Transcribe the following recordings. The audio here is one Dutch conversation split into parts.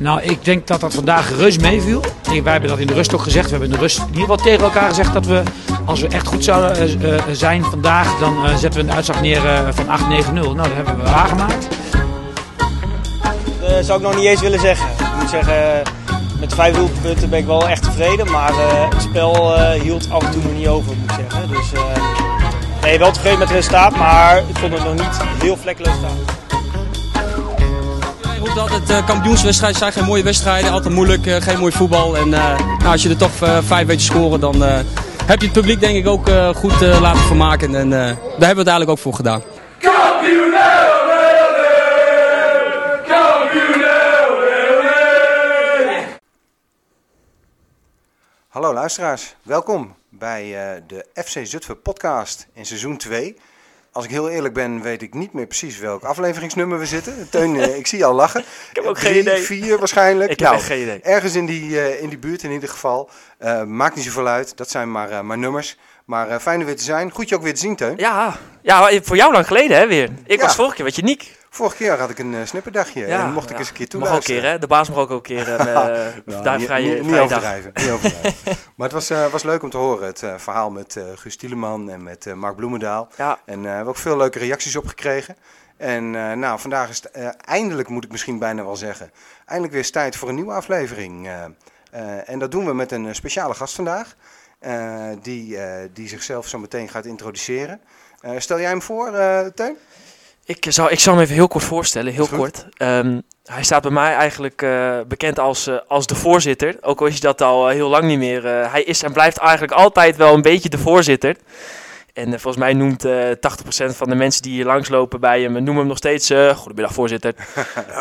Nou, ik denk dat dat vandaag reus meeviel. Wij hebben dat in de rust ook gezegd. We hebben in de rust in ieder geval tegen elkaar gezegd dat we, als we echt goed zouden eh, eh, zijn vandaag, dan eh, zetten we een uitslag neer van 8-9-0. Nou, dat hebben we waargemaakt. Dat zou ik nog niet eens willen zeggen. Ik moet zeggen, met vijf doelpunten ben ik wel echt tevreden. Maar het spel hield af en toe nog niet over, moet zeggen. Dus nee, wel tevreden met het resultaat. Maar ik vond het nog niet heel vlekkeloos staan. Je roept altijd uh, kampioenswedstrijden zijn geen mooie wedstrijden, altijd moeilijk, eh, geen mooi voetbal. En eh, nou, als je er toch eh, vijf weet te scoren, dan eh, heb je het publiek denk ik ook eh, goed eh, laten vermaken. En eh, daar hebben we het eigenlijk ook voor gedaan. Hallo luisteraars, welkom bij eh, de FC Zutphen podcast in seizoen 2. Als ik heel eerlijk ben, weet ik niet meer precies welk afleveringsnummer we zitten. Teun, eh, ik zie je al lachen. Ik heb ook geen idee. Vier waarschijnlijk. Ik heb Nou, echt geen idee. Ergens in die, eh, in die buurt in ieder geval. Eh, maakt niet zoveel uit, dat zijn maar, maar nummers. Maar fijn er weer te zijn. Goed je ook weer te zien, Teun. Ja, ja, voor jou lang geleden hè weer. Ik Ja. was vorige keer wat je Niek. Vorige keer had ik een eh, snipperdagje Ja, en mocht ik ja. eens een keer Mag ook toeluisteren. keer hè. De baas mag ook een keer Nou, daar niet, vrije, niet, overdrijven. Niet overdrijven. maar het was, eh, was leuk om te horen, het eh, verhaal met Guus Tieleman en met Mark Bloemendaal. Ja, En we hebben ook veel leuke reacties op gekregen. En nou, vandaag is het eindelijk, moet ik misschien bijna wel zeggen, eindelijk weer tijd voor een nieuwe aflevering. En dat doen we met een speciale gast vandaag, die, die zichzelf zo meteen gaat introduceren. Stel jij hem voor, Teun? Ik zal, ik zal hem even heel kort voorstellen, heel kort. Ehm, hij staat bij mij eigenlijk eh, bekend als, eh, als de voorzitter. Ook al is hij dat al eh, heel lang niet meer. Hij is en blijft eigenlijk altijd wel een beetje de voorzitter. En eh, volgens mij noemt eh 80% van de mensen die hier langslopen bij hem, noemen hem nog steeds eh Goedemiddag voorzitter.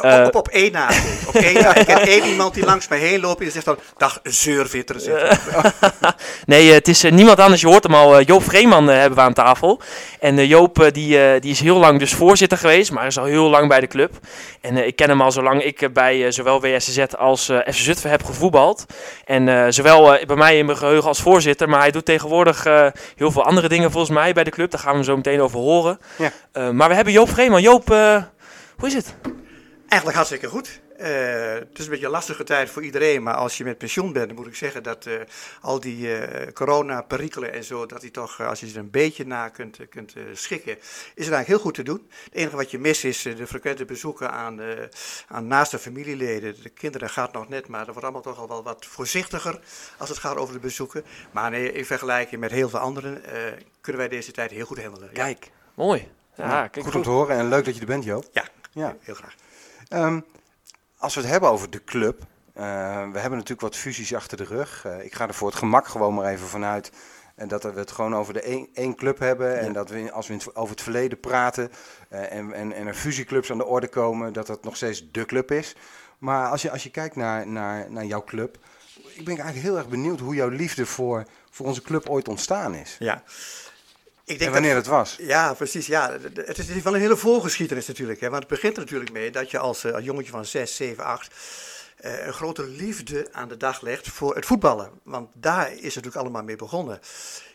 op, op, op één na. Op één na. Ik ken één iemand die langs mij heen loopt en die zegt dan, dag zeurvitter. Nee, eh, het is eh, niemand anders. Je hoort hem al. eh, Joop Vreeman eh, hebben we aan tafel. En eh, Joop eh, die, eh, die is heel lang dus voorzitter geweest, maar is al heel lang bij de club. En eh, ik ken hem al zolang ik eh, bij eh, zowel WSZ als eh FC Zutphen heb gevoetbald. En eh, zowel eh, bij mij in mijn geheugen als voorzitter, maar hij doet tegenwoordig eh, heel veel andere dingen volgens mij bij de club. Daar gaan we hem zo meteen over horen. Ja. Eh, maar we hebben Joop Vreeman. Joop, eh, hoe is het? Eigenlijk hartstikke goed. Eh, het is een beetje een lastige tijd voor iedereen, maar als je met pensioen bent, dan moet ik zeggen dat eh, al die eh corona-perikelen en zo, dat die toch, als je ze er een beetje na kunt, kunt eh, schikken, is het eigenlijk heel goed te doen. Het enige wat je mist is de frequente bezoeken aan, aan naaste familieleden. De kinderen gaat nog net, maar dat wordt allemaal toch al wel wat voorzichtiger als het gaat over de bezoeken. Maar nee, in vergelijking met heel veel anderen eh, kunnen wij deze tijd heel goed handelen. Ja, Kijk, mooi. Ja, kijk, Goed om te horen en leuk dat je er bent, Joop. ja, Ja. heel graag. Ehm, als we het hebben over de club. eh, we hebben natuurlijk wat fusies achter de rug. Eh, ik ga er voor het gemak gewoon maar even vanuit. En dat we het gewoon over de één, één club hebben. En dat we als we over het verleden praten. eh, en, en, en er fusieclubs aan de orde komen. Dat dat nog steeds de club is. Maar als je, als je kijkt naar, naar, naar jouw club. Ik ben eigenlijk heel erg benieuwd hoe jouw liefde voor, voor onze club ooit ontstaan is. Ja. Ik En wanneer dat, het was. Ja, precies. Ja. Het is wel een hele voorgeschiedenis natuurlijk. Hè? Want het begint er natuurlijk mee dat je als, eh, als jongetje van 6, 7, 8 eh, een grote liefde aan de dag legt voor het voetballen. Want daar is het natuurlijk allemaal mee begonnen.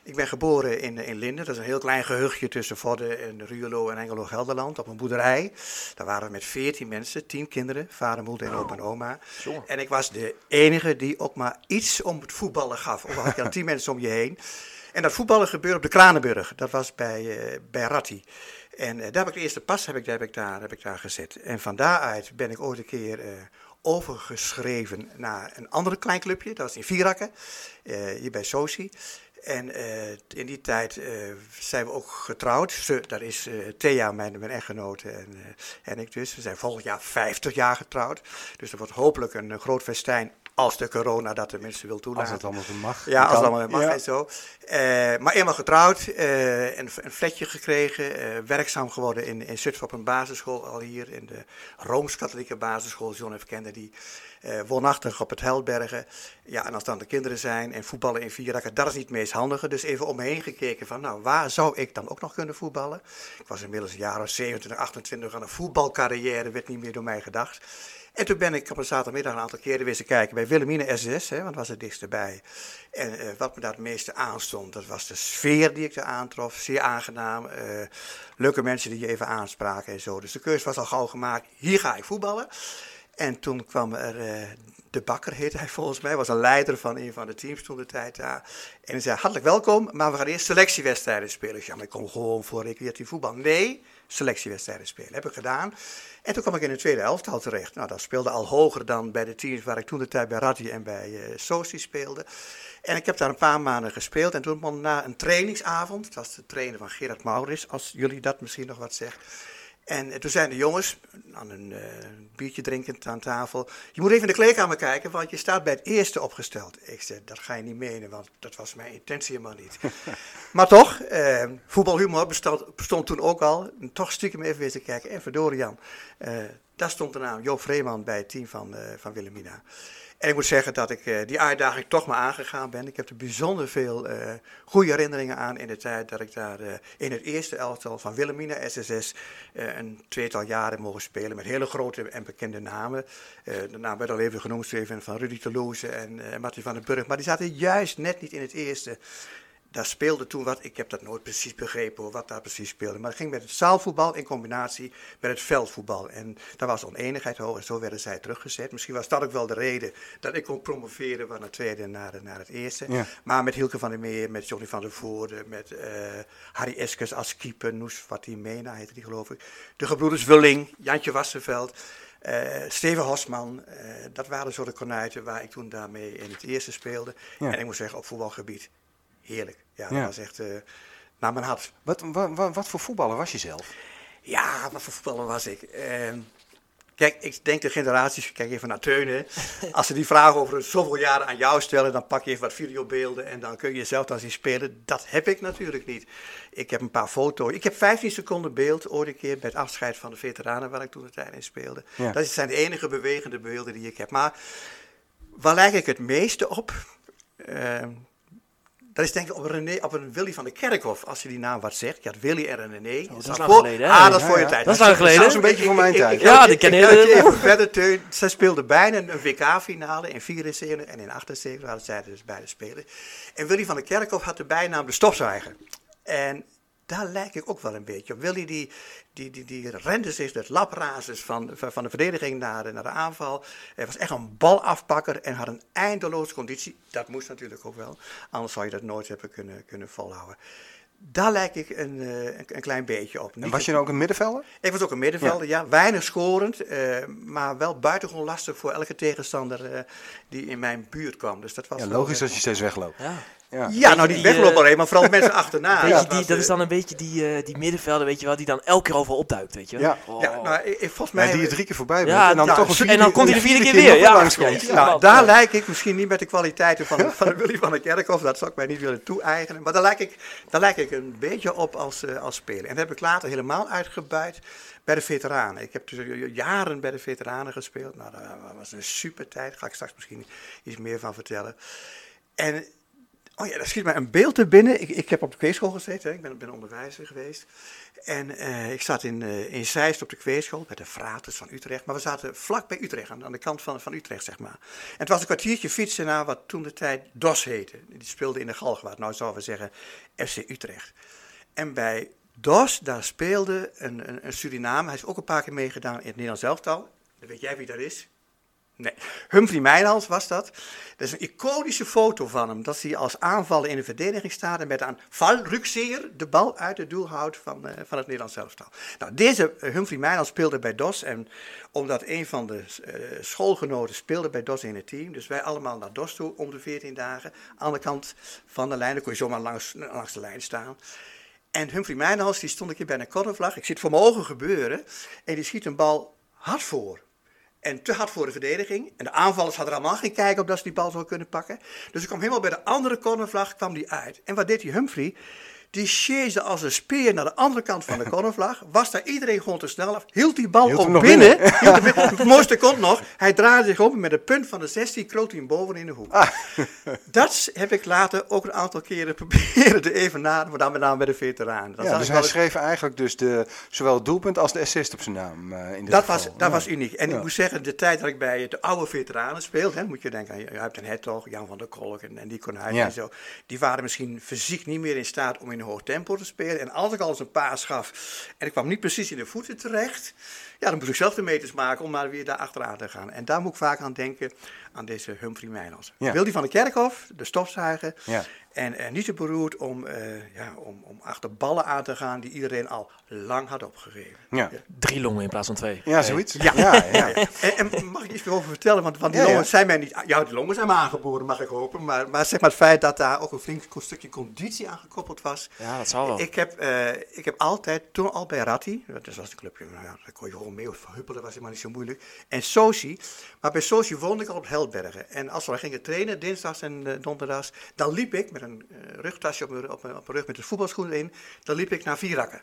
Ik ben geboren in, in Linden. Dat is een heel klein gehuchtje tussen Vorden en Ruurlo en Engelo-Gelderland. Op een boerderij. Daar waren we met 14 mensen, 10 kinderen. Vader, moeder en opa en oma. En ik was de enige die ook maar iets om het voetballen gaf. Ook al had je dan 10 mensen om je heen. En dat voetballen gebeurde op de Kranenburg. Dat was bij, eh bij Ratti. En eh, daar heb ik de eerste pas heb ik, heb, ik daar, heb ik daar gezet. En van daaruit ben ik ooit een keer eh, overgeschreven naar een ander klein clubje. Dat was in Vierakken, hier bij Soci. En in die tijd zijn we ook getrouwd. Ze, dat is Thea, mijn, mijn echtgenote, en, en ik dus. We zijn volgend jaar 50 jaar getrouwd. Dus er wordt hopelijk een, groot festijn als de corona dat de mensen wil toelaten. Als het allemaal zo mag. Ja, als het allemaal mag Ja. en zo. Eh, maar eenmaal getrouwd, eh, een, een flatje gekregen, eh, werkzaam geworden in, in Zutphen op een basisschool al hier, in de Rooms-Katholieke basisschool John F. Kennedy. eh woonachtig op het Heldbergen. Ja, en als dan de kinderen zijn en voetballen in Vierakken, dat is niet het meest handige. Dus even om me heen gekeken van, nou, waar zou ik dan ook nog kunnen voetballen? Ik was inmiddels een jaar of 27, 28 aan een voetbalcarrière, werd niet meer door mij gedacht. En toen ben ik op een zaterdagmiddag een aantal keren weer eens kijken bij Wilhelmine SS, hè, want dat was het dichtst erbij. En eh, wat me daar het meeste aanstond, dat was de sfeer die ik daar aantrof. Zeer aangenaam. eh, leuke mensen die je even aanspraken en zo. Dus de keuze was al gauw gemaakt, hier ga ik voetballen. En toen kwam er eh, de bakker, heette hij volgens mij, was een leider van een van de teams toen de tijd daar. En hij zei, hartelijk welkom, maar we gaan eerst selectiewedstrijden spelen. Ik zei, maar ik kom gewoon voor recreatief voetbal. Nee, selectiewedstrijden spelen. Heb ik gedaan. En toen kwam ik in de tweede elftal terecht. Nou, dat speelde al hoger dan bij de teams waar ik toen de tijd bij Radji en bij uh, Soci speelde. En ik heb daar een paar maanden gespeeld. En toen na een trainingsavond, het was de trainer van Gerard Maurits, als jullie dat misschien nog wat zegt. En toen zijn de jongens, aan een uh, biertje drinkend aan tafel, je moet even in de kleedkamer kijken, want je staat bij het eerste opgesteld. Ik zei, dat ga je niet menen, want dat was mijn intentie helemaal niet. maar toch, uh, voetbalhumor bestond, bestond, toen ook al. En toch stiekem even weer te kijken. En verdorie Jan, uh, daar stond de naam Joop Vreeman bij het team van, van Willemina. En ik moet zeggen dat ik uh, die uitdaging toch maar aangegaan ben. Ik heb er bijzonder veel uh, goede herinneringen aan in de tijd dat ik daar uh, in het eerste elftal van Wilhelmina SSS een tweetal jaren mogen spelen. Met hele grote en bekende namen. naam werd al even genoemd, van Rudy Toulouse en Martin van den Burg. Maar die zaten juist net niet in het eerste daar speelde toen wat, ik heb dat nooit precies begrepen hoor, wat daar precies speelde. Maar het ging met het zaalvoetbal in combinatie met het veldvoetbal. En daar was oneenigheid hoog en zo werden zij teruggezet. Misschien was dat ook wel de reden dat ik kon promoveren van het tweede naar, naar het eerste. Ja. Maar met Hielke van der Meer, met Johnny van der Voorde, met uh, Harry Eskes als keeper, Noes Fatimena heette die geloof ik. De gebroeders Wulling, Jantje Wassenveld. Uh, Steven Hosman, uh, dat waren zo de konuiten waar ik toen daarmee in het eerste speelde. Ja. En ik moet zeggen, op voetbalgebied heerlijk. Ja, dat was echt uh, naar mijn hart. Wat, wat, wat, voor voetballer was je zelf? Ja, wat voor voetballer was ik? Uh, kijk, ik denk de generaties, kijk even naar Teunen. Als ze die vraag over zoveel jaren aan jou stellen, dan pak je even wat videobeelden en dan kun je jezelf dan zien spelen. Dat heb ik natuurlijk niet. Ik heb een paar foto's. Ik heb 15 seconden beeld ooit een keer bij het afscheid van de veteranen waar ik toen de tijd in speelde. Ja. Dat zijn de enige bewegende beelden die ik heb. Maar waar lijk ik het meeste op? Uh, dat is denk ik op René, op een Willy van de Kerkhof, als je die naam wat zegt. Ja, Willy en René. Oh, dat is lang geleden. Ah, dat is voor je tijd. Dat is lang geleden. Dat is een beetje voor mijn tijd. Ja, die ken ik. even verder teun. Zij speelden bijna een WK-finale in 74 en in 78 hadden zij dus beide spelen. En Willy van de Kerkhof had de bijnaam de stofzuiger. En daar lijk ik ook wel een beetje op. Willy die, die, die, die rende zich het labrazes van, van de verdediging naar, naar de aanval. Hij was echt een balafpakker en had een eindeloze conditie. Dat moest natuurlijk ook wel, anders zou je dat nooit hebben kunnen, kunnen volhouden. Daar lijk ik een, een, een, klein beetje op. Niet en was je dan ook een middenvelder? Ik was ook een middenvelder, ja. ja. Weinig scorend, uh, maar wel buitengewoon lastig voor elke tegenstander uh, die in mijn buurt kwam. Dus dat was ja, logisch als je steeds wegloopt. Ja. Ja, ja nou die, die weglopen alleen, maar vooral mensen achterna. Weet je, die, dat is dan een beetje die, uh, die middenvelder, weet je wel, die dan elke keer overal opduikt, weet je wel. Ja, oh. ja nou, ik, volgens mij... Ja, die je drie keer voorbij bent ja, en dan, toch een vierde, en dan komt hij de vierde keer weer. Ja, langskomt. Nou, daar lijk ik misschien niet met de kwaliteiten van, van de Willy van der Kerkhof, dat zou ik mij niet willen toe-eigenen, maar daar lijk ik, daar lijk ik een beetje op als, uh, als speler. En dat heb ik later helemaal uitgebuit bij de veteranen. Ik heb dus jaren bij de veteranen gespeeld. Nou, dat was een super tijd. Daar ga ik straks misschien iets meer van vertellen. En Oh ja, daar schiet mij een beeld te binnen. Ik, ik heb op de kweekschool gezeten, hè. ik ben, ben onderwijzer geweest. En uh, ik zat in, uh, in Zeist op de kweekschool, bij de Frates van Utrecht. Maar we zaten vlak bij Utrecht, aan, de kant van, van Utrecht, zeg maar. En het was een kwartiertje fietsen naar wat toen de tijd DOS heette. Die speelde in de Galgenwaard, nou zouden we zeggen FC Utrecht. En bij DOS, daar speelde een, een, een. Hij is ook een paar keer meegedaan in het Nederlands elftal. Dan weet jij wie dat is. Nee, Humphrey Mijnals was dat. Dat is een iconische foto van hem. Dat hij als aanvaller in de verdediging staat en met aan valrukseer de bal uit het doel houdt van, uh, van het Nederlands elftal. Nou, deze uh, Humphrey Mijnals speelde bij DOS. En omdat een van de uh, schoolgenoten speelde bij DOS in het team. Dus wij allemaal naar DOS toe om de 14 dagen. Aan de kant van de lijn. Dan kon je zomaar langs, langs de lijn staan. En Humphrey Mijnals die stond een keer bij een cornervlag. Ik zit voor mijn ogen gebeuren. En die schiet een bal hard voor. En te hard voor de verdediging. En de aanvallers hadden er allemaal geen kijk op dat ze die bal zouden kunnen pakken. Dus ik kwam helemaal bij de andere cornervlag kwam die uit. En wat deed die Humphrey? Die cheesde als een speer naar de andere kant van de cornervlag. Was daar iedereen gewoon te snel af. Hield die bal op binnen. binnen. het mooiste komt nog. Hij draaide zich om met het punt van de 16 kroot hij hem boven in de hoek. Ah. Dat heb ik later ook een aantal keren proberen te evenaren. Maar dan met name bij de veteranen. Ja, dus hij schreef eigenlijk dus de, zowel het doelpunt als de assist op zijn naam. Uh, in dat, was, dat was uniek. En ik moet zeggen, de tijd dat ik bij de oude veteranen speelde. moet je denken aan je hebt een Hertog, Jan van der Kolk en, en die konijn en zo. Die waren misschien fysiek niet meer in staat om in hoog tempo te spelen. En als ik al eens een paas gaf en ik kwam niet precies in de voeten terecht, ja, dan moest ik zelf de meters maken om maar weer daar achteraan te gaan. En daar moet ik vaak aan denken, aan deze Humphrey Mijnals. Ja. Wil die van de Kerkhof, de stofzuiger. Ja. En eh, niet te beroerd om, eh, ja, om, om achter ballen aan te gaan die iedereen al lang had opgegeven. Ja. Drie longen in plaats van twee. Ja, zoiets. Ja, ja, ja. En, en mag ik iets meer over vertellen? Want, want die Ja, ja. longen zijn mij niet. Ja, die longen zijn me aangeboren, mag ik hopen. Maar, maar zeg maar het feit dat daar ook een flink stukje conditie aan gekoppeld was. Ja, dat zal wel. Ik heb, eh, ik heb altijd, toen al bij Ratti, dat was een clubje, nou ja, daar kon je gewoon mee of huppelen, was helemaal niet zo moeilijk. En Sochi, maar bij Sochi woonde ik al op Heldbergen. En als we gingen trainen, dinsdags en eh, donderdags, dan liep ik met een eh, rugtasje op mijn, op, mijn, op mijn rug met de voetbalschoenen in, dan liep ik naar Vierakken.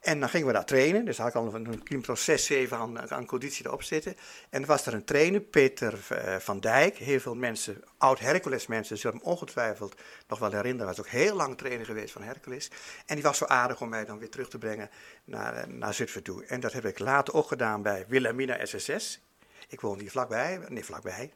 En dan gingen we daar trainen. Dus had ik al een 6, 7 aan, aan conditie erop zitten. En er was er een trainer, Peter eh, van Dijk. Heel veel mensen, oud-Hercules mensen, zullen hem ongetwijfeld nog wel herinneren. Hij was ook heel lang trainer geweest van Hercules. En die was zo aardig om mij dan weer terug te brengen naar, eh, naar Zutphen toe. En dat heb ik later ook gedaan bij Wilhelmina SSS. Ik woonde hier vlakbij, nee vlakbij.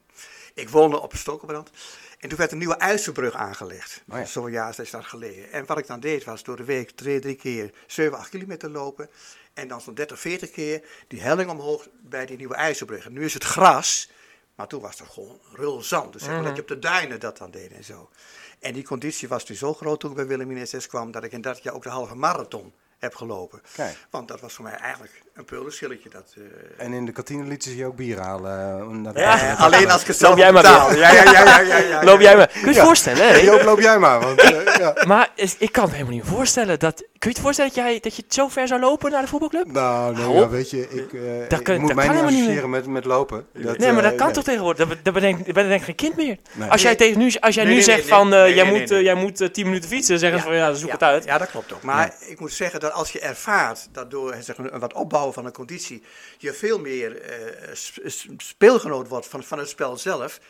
Ik woonde op Stokenbrand. En toen werd een nieuwe IJsselbrug aangelegd. Oh ja. Zo'n jaar is dat geleden. En wat ik dan deed was door de week twee, drie keer 7, 8 kilometer lopen. En dan zo'n 30, 40 keer die helling omhoog bij die nieuwe IJsselbrug. En nu is het gras, maar toen was het gewoon rul zand. Dus zeg maar dat je op de duinen dat dan deed en zo. En die conditie was nu zo groot toen ik bij Wilhelmina SS kwam, dat ik in dat jaar ook de halve marathon heb gelopen. Kijk. Want dat was voor mij eigenlijk een pullenschilletje. Dat, eh, En in de kantine lieten ze je ook bier halen. eh, Ja. alleen als ik het zelf Loop jij maar betaal. Ja, ja, ja, ja, ja, ja, Loop jij me. Kun je voorstellen, hè? Joop, loop jij maar. Want, eh, ja. Maar is- ik kan me helemaal niet voorstellen dat... Kun je je voorstellen dat, jij, dat je zo ver zou lopen naar de voetbalclub? Nou, nee, op. weet je, ik, eh, Dat ik kan- moet dat mij kan niet helemaal niet associëren met, met lopen. Dat, nee, maar dat kan nee. toch tegenwoordig? Dat, dat bedenkt, dat bedenkt geen kind meer. Nee. Als jij, Nee. tegen nu, als jij Nee, nu zegt van, eh, jij, moet, nee, eh, nee. jij moet eh, 10 minuten fietsen, zeggen ze van, ja, zoek het uit. Ja, dat klopt ook. Maar ik moet zeggen dat als je ervaart dat door zeg, maar, een wat opbouwen van een conditie je veel meer eh, sp- sp- speelgenoot wordt van, van het spel zelf.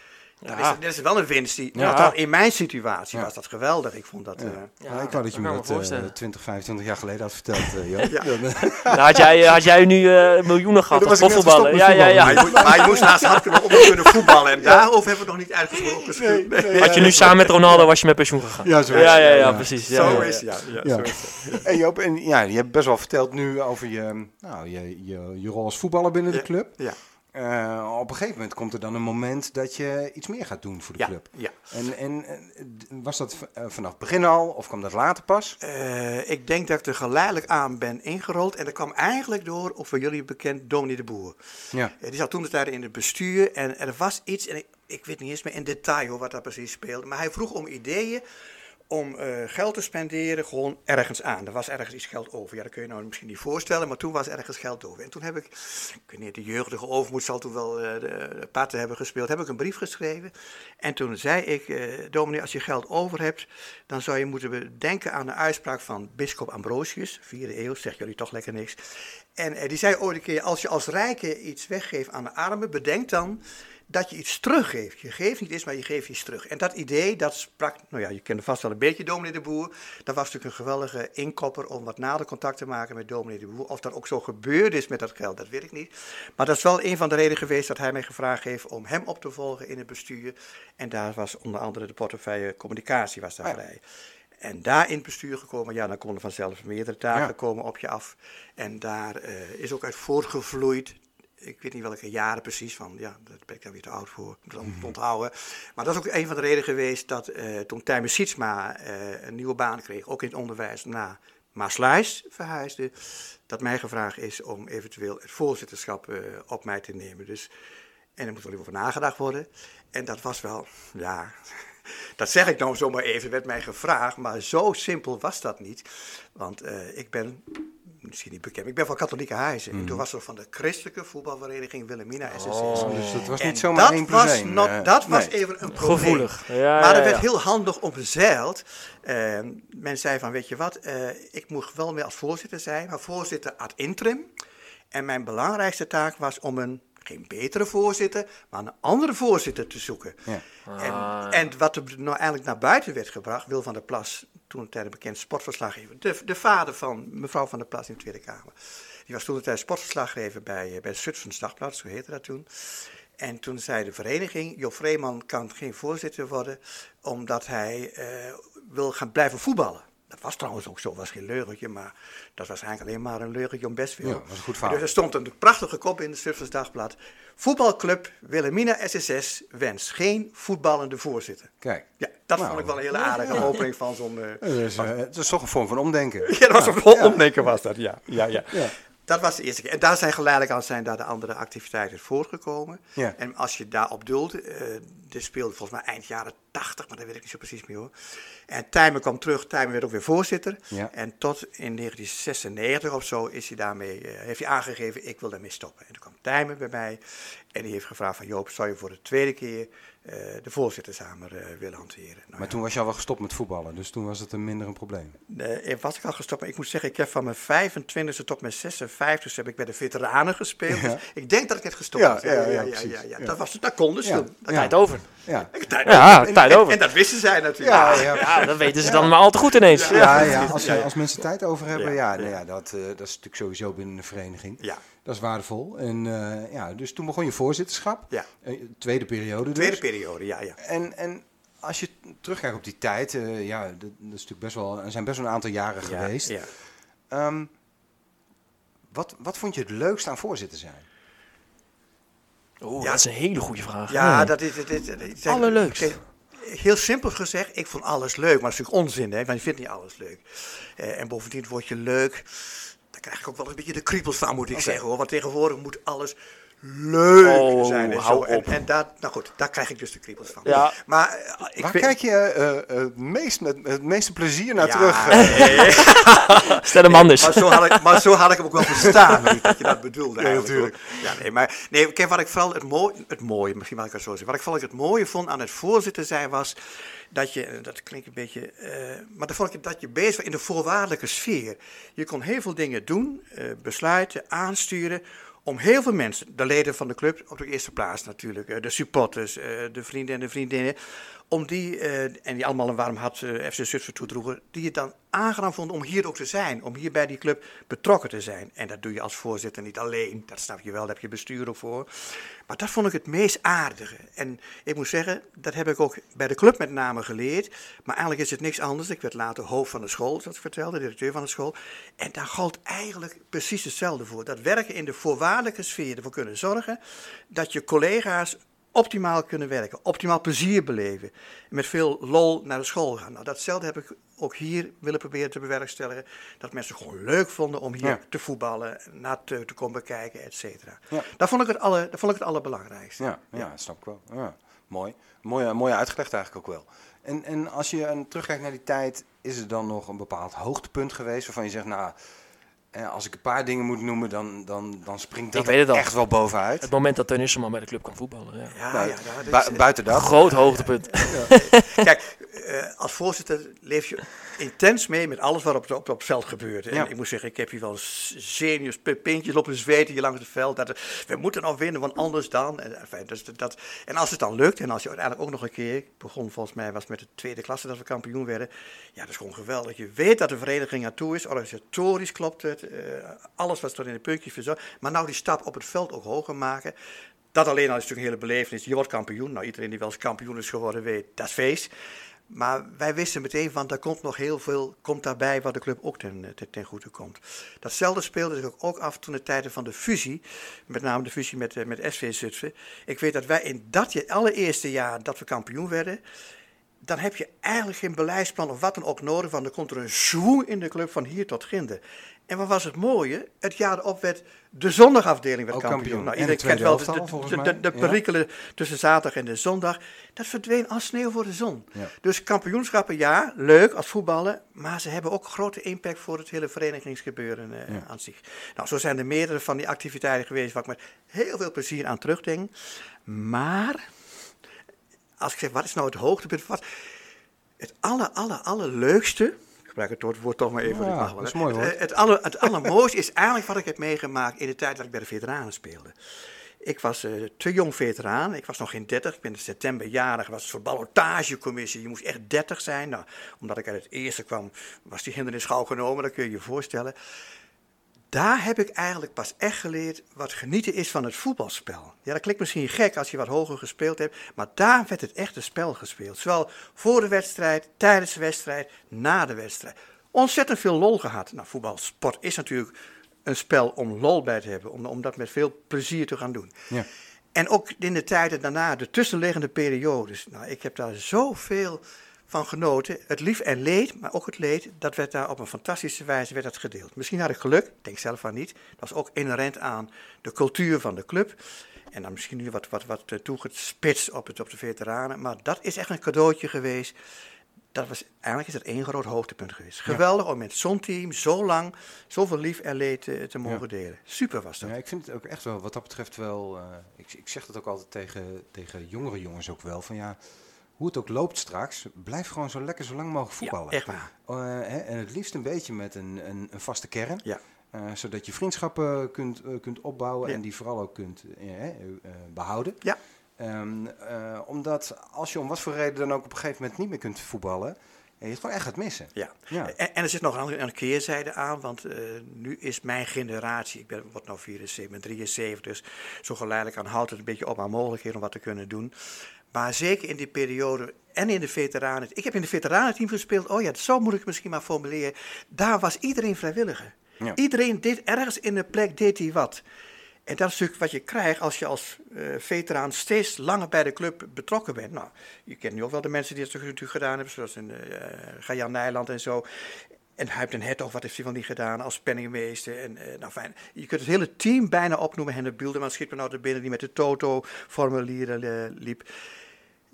Ja. is, dat is wel een winst. Die, Ja. in mijn situatie Ja. was dat geweldig. Ik vond dat. eh, Ja, Nou, ik wou dat je me dat eh, voorstellen. 20, 25 jaar geleden had verteld, eh, Joop. Ja. Dan, eh, Dan had jij, had jij nu eh, miljoenen gehad als profvoetballer. gestopt Ja, ja, maar, ja. je maar je moest naast hard kunnen, op kunnen voetballen. En daarover hebben we nog niet uitgesproken. Nee, nee. Had je nu samen met Ronaldo, was je met pensioen gegaan. ja, zo is Ja, het, ja, ja, precies. Ja, Zo ja, is ja. het, is. En Joop, en, ja, je hebt best wel verteld nu over je, nou, je, je, je rol als voetballer binnen de Ja. club. Ja. Eh, op een gegeven moment komt er dan een moment dat je iets meer gaat doen voor de Ja, club. ja. En, en eh, was dat eh, vanaf het begin al of kwam dat later pas? Ik denk dat ik er geleidelijk aan ben ingerold. En dat kwam eigenlijk door, of voor jullie bekend, Dominee de Boer. Ja. Die zat toen de tijd in het bestuur. En er was iets, en ik, ik weet niet eens meer in detail hoor, wat dat precies speelde. Maar hij vroeg om ideeën om eh, geld te spenderen gewoon ergens aan. Er was ergens iets geld over. Ja, dat kun je nou misschien niet voorstellen, maar toen was er ergens geld over. En toen heb ik, ik weet niet, de jeugdige overmoed zal toen wel eh, de, hebben gespeeld, heb ik een brief geschreven. En toen zei ik, eh dominee, als je geld over hebt, dan zou je moeten denken aan de uitspraak van bischop Ambrosius, vierde eeuw, zegt jullie toch lekker niks. En die zei ooit een keer, als je als rijke iets weggeeft aan de armen, bedenk dan dat je iets teruggeeft. Je geeft niet iets, maar je geeft iets terug. En dat idee, dat sprak, nou ja, je kende vast wel een beetje dominee de Boer. Dat was natuurlijk een geweldige inkopper om wat nader contact te maken met dominee de Boer. Of dat ook zo gebeurd is met dat geld, dat weet ik niet. Maar dat is wel een van de redenen geweest dat hij mij gevraagd heeft om hem op te volgen in het bestuur. En daar was onder andere de portefeuille communicatie was daar ja. vrij. En daar in het bestuur gekomen, ja, dan konden vanzelf meerdere taken Ja. komen op je af. En daar eh, is ook uit voortgevloeid. Ik weet niet welke jaren precies van, ja, daar ben ik dan weer te oud voor, om dat te onthouden. Maar dat is ook een van de redenen geweest dat eh, toen Tijmen Sietsma eh, een nieuwe baan kreeg, ook in het onderwijs, naar Maasluis verhuisde, dat mij gevraagd is om eventueel het voorzitterschap eh, op mij te nemen. Dus, en er moet wel even over nagedacht worden. En dat was wel, ja, dat zeg ik nou zomaar even, werd mij gevraagd, maar zo simpel was dat niet. Want ik ben, misschien niet bekend, ik ben van katholieke huizen. En toen was er van de christelijke voetbalvereniging Wilhelmina SSS. Dus dat was niet zomaar dat één was not- eh, dat was even een probleem. Gevoelig. Ja, maar ja, er werd heel handig omzeild. Eh, men zei van, weet je wat, eh, ik moet wel meer als voorzitter zijn, maar voorzitter ad interim. En mijn belangrijkste taak was om een, geen betere voorzitter, maar een andere voorzitter te zoeken. Ja. En, en wat er nou eigenlijk naar buiten werd gebracht, Wil van der Plas, toen een tijd een bekend sportverslaggever, de, de vader van mevrouw van der Plas in de Tweede Kamer. Die was toen een tijd sportverslaggever bij, eh, bij Zutphens Dagblad, zo heette dat toen. En toen zei de vereniging, Jo Vreeman kan geen voorzitter worden, omdat hij eh, wil gaan blijven voetballen. Dat was trouwens ook zo, was geen leugentje, maar dat was eigenlijk alleen maar een leugentje om best veel. Ja, was een goed verhaal. Dus er stond een prachtige kop in het Zutphens Dagblad. Voetbalclub Wilhelmina SSS wens geen voetballende voorzitter. Kijk. Ja, dat Nou, vond ik wel een hele aardige opening van zo'n... Dus, eh, het is toch een vorm van omdenken. ja, dat was een vol omdenken was dat, ja. ja, ja. Dat was de eerste keer. En daar zijn geleidelijk aan zijn daar de andere activiteiten voortgekomen. Ja. En als je daarop doelt, eh dit speelde volgens mij eind jaren 80, maar daar weet ik niet zo precies meer hoor. En Tijmen kwam terug, Tijmen werd ook weer voorzitter. Ja. En tot in 1996 of zo is hij daarmee, eh, heeft hij aangegeven, ik wil daarmee stoppen. En toen kwam Tijmen bij mij en die heeft gevraagd van Joop, zou je voor de tweede keer de voorzittersamer eh, willen hanteren? Nou, Maar ja. toen was je al wel gestopt met voetballen, dus toen was het een minder een probleem. Eh, was ik al gestopt, maar ik moet zeggen, ik heb van mijn 25e tot mijn 56e heb ik bij de veteranen gespeeld. Ja. Dus ik denk dat ik het gestopt Ja, ja, ja, precies. Ja. Dat, was, dat kon dus Ja. toen. Dat- Ja. Tijd over. Ja, tijd- Ja, en, tijd en- over. En dat wisten zij natuurlijk. ja, ja. Ja, dat weten ze dan maar al te goed ineens. Ja, ja, als, als mensen tijd over hebben, Ja, ja, nou dat, eh, dat is natuurlijk sowieso binnen een vereniging. Ja. Dat is waardevol. En eh, ja, dus toen begon je voorzitterschap. Ja. Eh, tweede periode dus. Tweede periode, ja, ja. En, en als je terugkijkt op die tijd, eh, ja, dat, dat is natuurlijk best wel, er zijn best wel een aantal jaren Ja, geweest. Ja. Ehm, wat, wat vond je het leukst aan voorzitter zijn? Oeh, Ja. dat is een hele goede vraag. Ja, dat is... Dat is, dat is Allerleukst. Kijk, Heel simpel gezegd, ik vond alles leuk. Maar dat is natuurlijk onzin, hè, want je vindt niet alles leuk. Eh, en bovendien word je leuk. Daar krijg ik ook wel een beetje de kriebels van, moet ik zeggen. hoor. Want tegenwoordig moet alles leuk Oh, zijn. En, zo. En, en daar, nou goed, daar krijg ik dus de kriebels van. Ja. Maar eh, ik Waar vind- kijk je eh, eh, het, meest, met het meeste plezier naar Ja, terug? nee. Stel hem anders. Maar zo, had ik, maar zo had ik hem ook wel verstaan, dat je dat bedoelde Ja, eigenlijk. natuurlijk. Ja, nee, maar nee, kijk, wat ik vooral het mooie, het mooie, misschien mag ik het zo zeggen, wat ik vooral het mooie vond aan het voorzitter zijn was dat je, dat klinkt een beetje, eh, maar dan vond ik dat je bezig was in de voorwaardelijke sfeer. Je kon heel veel dingen doen, eh, besluiten, aansturen. Om heel veel mensen, de leden van de club, op de eerste plaats natuurlijk, eh, de supporters, eh, de vrienden en de vriendinnen, om die, eh, en die allemaal een warm hart eh, FC Zutphen toedroegen, die het dan aangenaam vonden om hier ook te zijn, om hier bij die club betrokken te zijn. En dat doe je als voorzitter niet alleen, dat snap je wel, daar heb je bestuur ook voor. Maar dat vond ik het meest aardige. En ik moet zeggen, dat heb ik ook bij de club met name geleerd. Maar eigenlijk is het niks anders. Ik werd later hoofd van de school, zoals ik vertelde, directeur van de school. En daar gold eigenlijk precies hetzelfde voor. Dat werken in de voorwaardelijke sfeer ervoor kunnen zorgen dat je collega's optimaal kunnen werken, optimaal plezier beleven. En met veel lol naar de school gaan. Nou, datzelfde heb ik ook hier willen proberen te bewerkstelligen. Dat mensen gewoon leuk vonden om hier Ja. te voetballen, naar te, te komen bekijken, et cetera. Ja. Dat, vond ik het alle, dat vond ik het allerbelangrijkste. Ja, ja, dat snap ik wel. Ja, mooi. Mooi, mooi uitgelegd eigenlijk ook wel. En, en als je eh, terugkijkt naar die tijd, is er dan nog een bepaald hoogtepunt geweest waarvan je zegt, nou, eh, als ik een paar dingen moet noemen, dan, dan, dan springt dat het echt wel bovenuit. Het moment dat Teun Isselman bij de club kan voetballen. Ja. Ja, Nou, ja, dat is- buiten dat. Groot hoogtepunt. Kijk, eh, als voorzitter leef je intens mee met alles wat op, op, op het veld gebeurt. En Ja. ik moet zeggen, ik heb hier wel zenuws, pintjes lopen zweten hier langs het veld. Dat, we moeten nog winnen, want anders dan. En, enfin, dus dat, en als het dan lukt, en als je uiteindelijk ook nog een keer, ik begon volgens mij, was met de tweede klasse dat we kampioen werden. Ja, dat is gewoon geweldig. Je weet dat de vereniging aan toe is, organisatorisch klopt het, eh, alles was tot in de puntjes verzorgd. Maar nou die stap op het veld ook hoger maken. Dat alleen al is natuurlijk een hele belevenis. Je wordt kampioen. Nou, iedereen die wel eens kampioen is geworden weet, dat is feest. Maar wij wisten meteen van, er komt nog heel veel, komt daarbij wat de club ook ten, eh, ten, goede komt. Datzelfde speelde zich ook, af toen de tijden van de fusie, met name de fusie met, eh, met SV Zutphen. Ik weet dat wij in dat allereerste jaar dat we kampioen werden, dan heb je eigenlijk geen beleidsplan of wat dan ook nodig, want dan komt er een zwoe in de club van hier tot ginder. En wat was het mooie? Het jaar erop werd de zondagafdeling werd kampioen. kampioen. Nou, En de iedereen kent wel de, de, de, Ja. perikelen tussen zaterdag en de zondag. Dat verdween als sneeuw voor de zon. Ja. Dus kampioenschappen, ja, leuk als voetballen. Maar ze hebben ook grote impact voor het hele verenigingsgebeuren eh, Ja. aan zich. Nou, zo zijn er meerdere van die activiteiten geweest waar ik met heel veel plezier aan terugdenk. Maar, als ik zeg, wat is nou het hoogtepunt? Wat, het aller, aller, allerleukste, ik gebruik het woord- toch maar even. Ja, ik mag wel, dat is mooi, hoor. Het, het, aller, het allermooiste is eigenlijk wat ik heb meegemaakt in de tijd dat ik bij de veteranen speelde. Ik was eh, te jong veteraan. Ik was nog geen 30. Ik ben in september jarig. was het voor ballotagecommissie. Je moest echt 30 zijn. Nou, omdat ik uit het eerste kwam, was die hindernis gauw genomen. Dat kun je je voorstellen. Daar heb ik eigenlijk pas echt geleerd wat genieten is van het voetbalspel. Ja, dat klinkt misschien gek als je wat hoger gespeeld hebt, maar daar werd het echte spel gespeeld. Zowel voor de wedstrijd, tijdens de wedstrijd, na de wedstrijd. Ontzettend veel lol gehad. Nou, voetbalsport is natuurlijk een spel om lol bij te hebben, om, om dat met veel plezier te gaan doen. Ja. En ook in de tijden daarna, de tussenliggende periodes. Nou, ik heb daar zoveel van genoten. Het lief en leed, maar ook het leed, dat werd daar op een fantastische wijze werd dat gedeeld. Misschien had ik geluk, ik denk zelf van niet. Dat was ook inherent aan de cultuur van de club. En dan misschien nu wat, wat, wat eh, toegespitst op, het, op de veteranen. Maar dat is echt een cadeautje geweest. Dat was, eigenlijk is dat één groot hoogtepunt geweest. Geweldig om met zo'n team zo lang zoveel lief en leed te, te mogen delen. Super was dat. Ja, ik vind het ook echt wel, wat dat betreft wel, uh, ik, ik zeg dat ook altijd tegen, tegen jongere jongens ook wel, van ja, hoe het ook loopt straks, blijf gewoon zo lekker zo lang mogelijk voetballen. Ja, echt waar. Uh, hè, en het liefst een beetje met een, een, een vaste kern. Ja. Uh, zodat je vriendschappen kunt, kunt opbouwen Ja. en die vooral ook kunt behouden. Ja. Um, omdat als je om wat voor reden dan ook op een gegeven moment niet meer kunt voetballen, je het gewoon echt gaat missen. Ja. Ja. En, en er zit nog een, andere- een keerzijde aan, want nu is mijn generatie, ik ben wat nou 74, ik ben 73, dus zo geleidelijk aan houdt het een beetje op aan mogelijkheden om wat te kunnen doen. Maar zeker in die periode en in de veteranen. Ik heb in de veteranenteam gespeeld. Oh ja, zo moet ik het misschien maar formuleren. Daar was iedereen vrijwilliger. Ja. Iedereen deed ergens in de plek deed hij wat. En dat is natuurlijk wat je krijgt als je als uh, veteraan steeds langer bij de club betrokken bent. Nou, je kent nu ook wel de mensen die het natuurlijk gedaan hebben, zoals in, uh, Gajan Nijland en zo. En Huip den Hertog, wat heeft hij van die gedaan als penningmeester? En, uh, nou fijn, je kunt het hele team bijna opnoemen. Henne Bielderman schiet me nou er binnen die met de Toto-formulieren liep.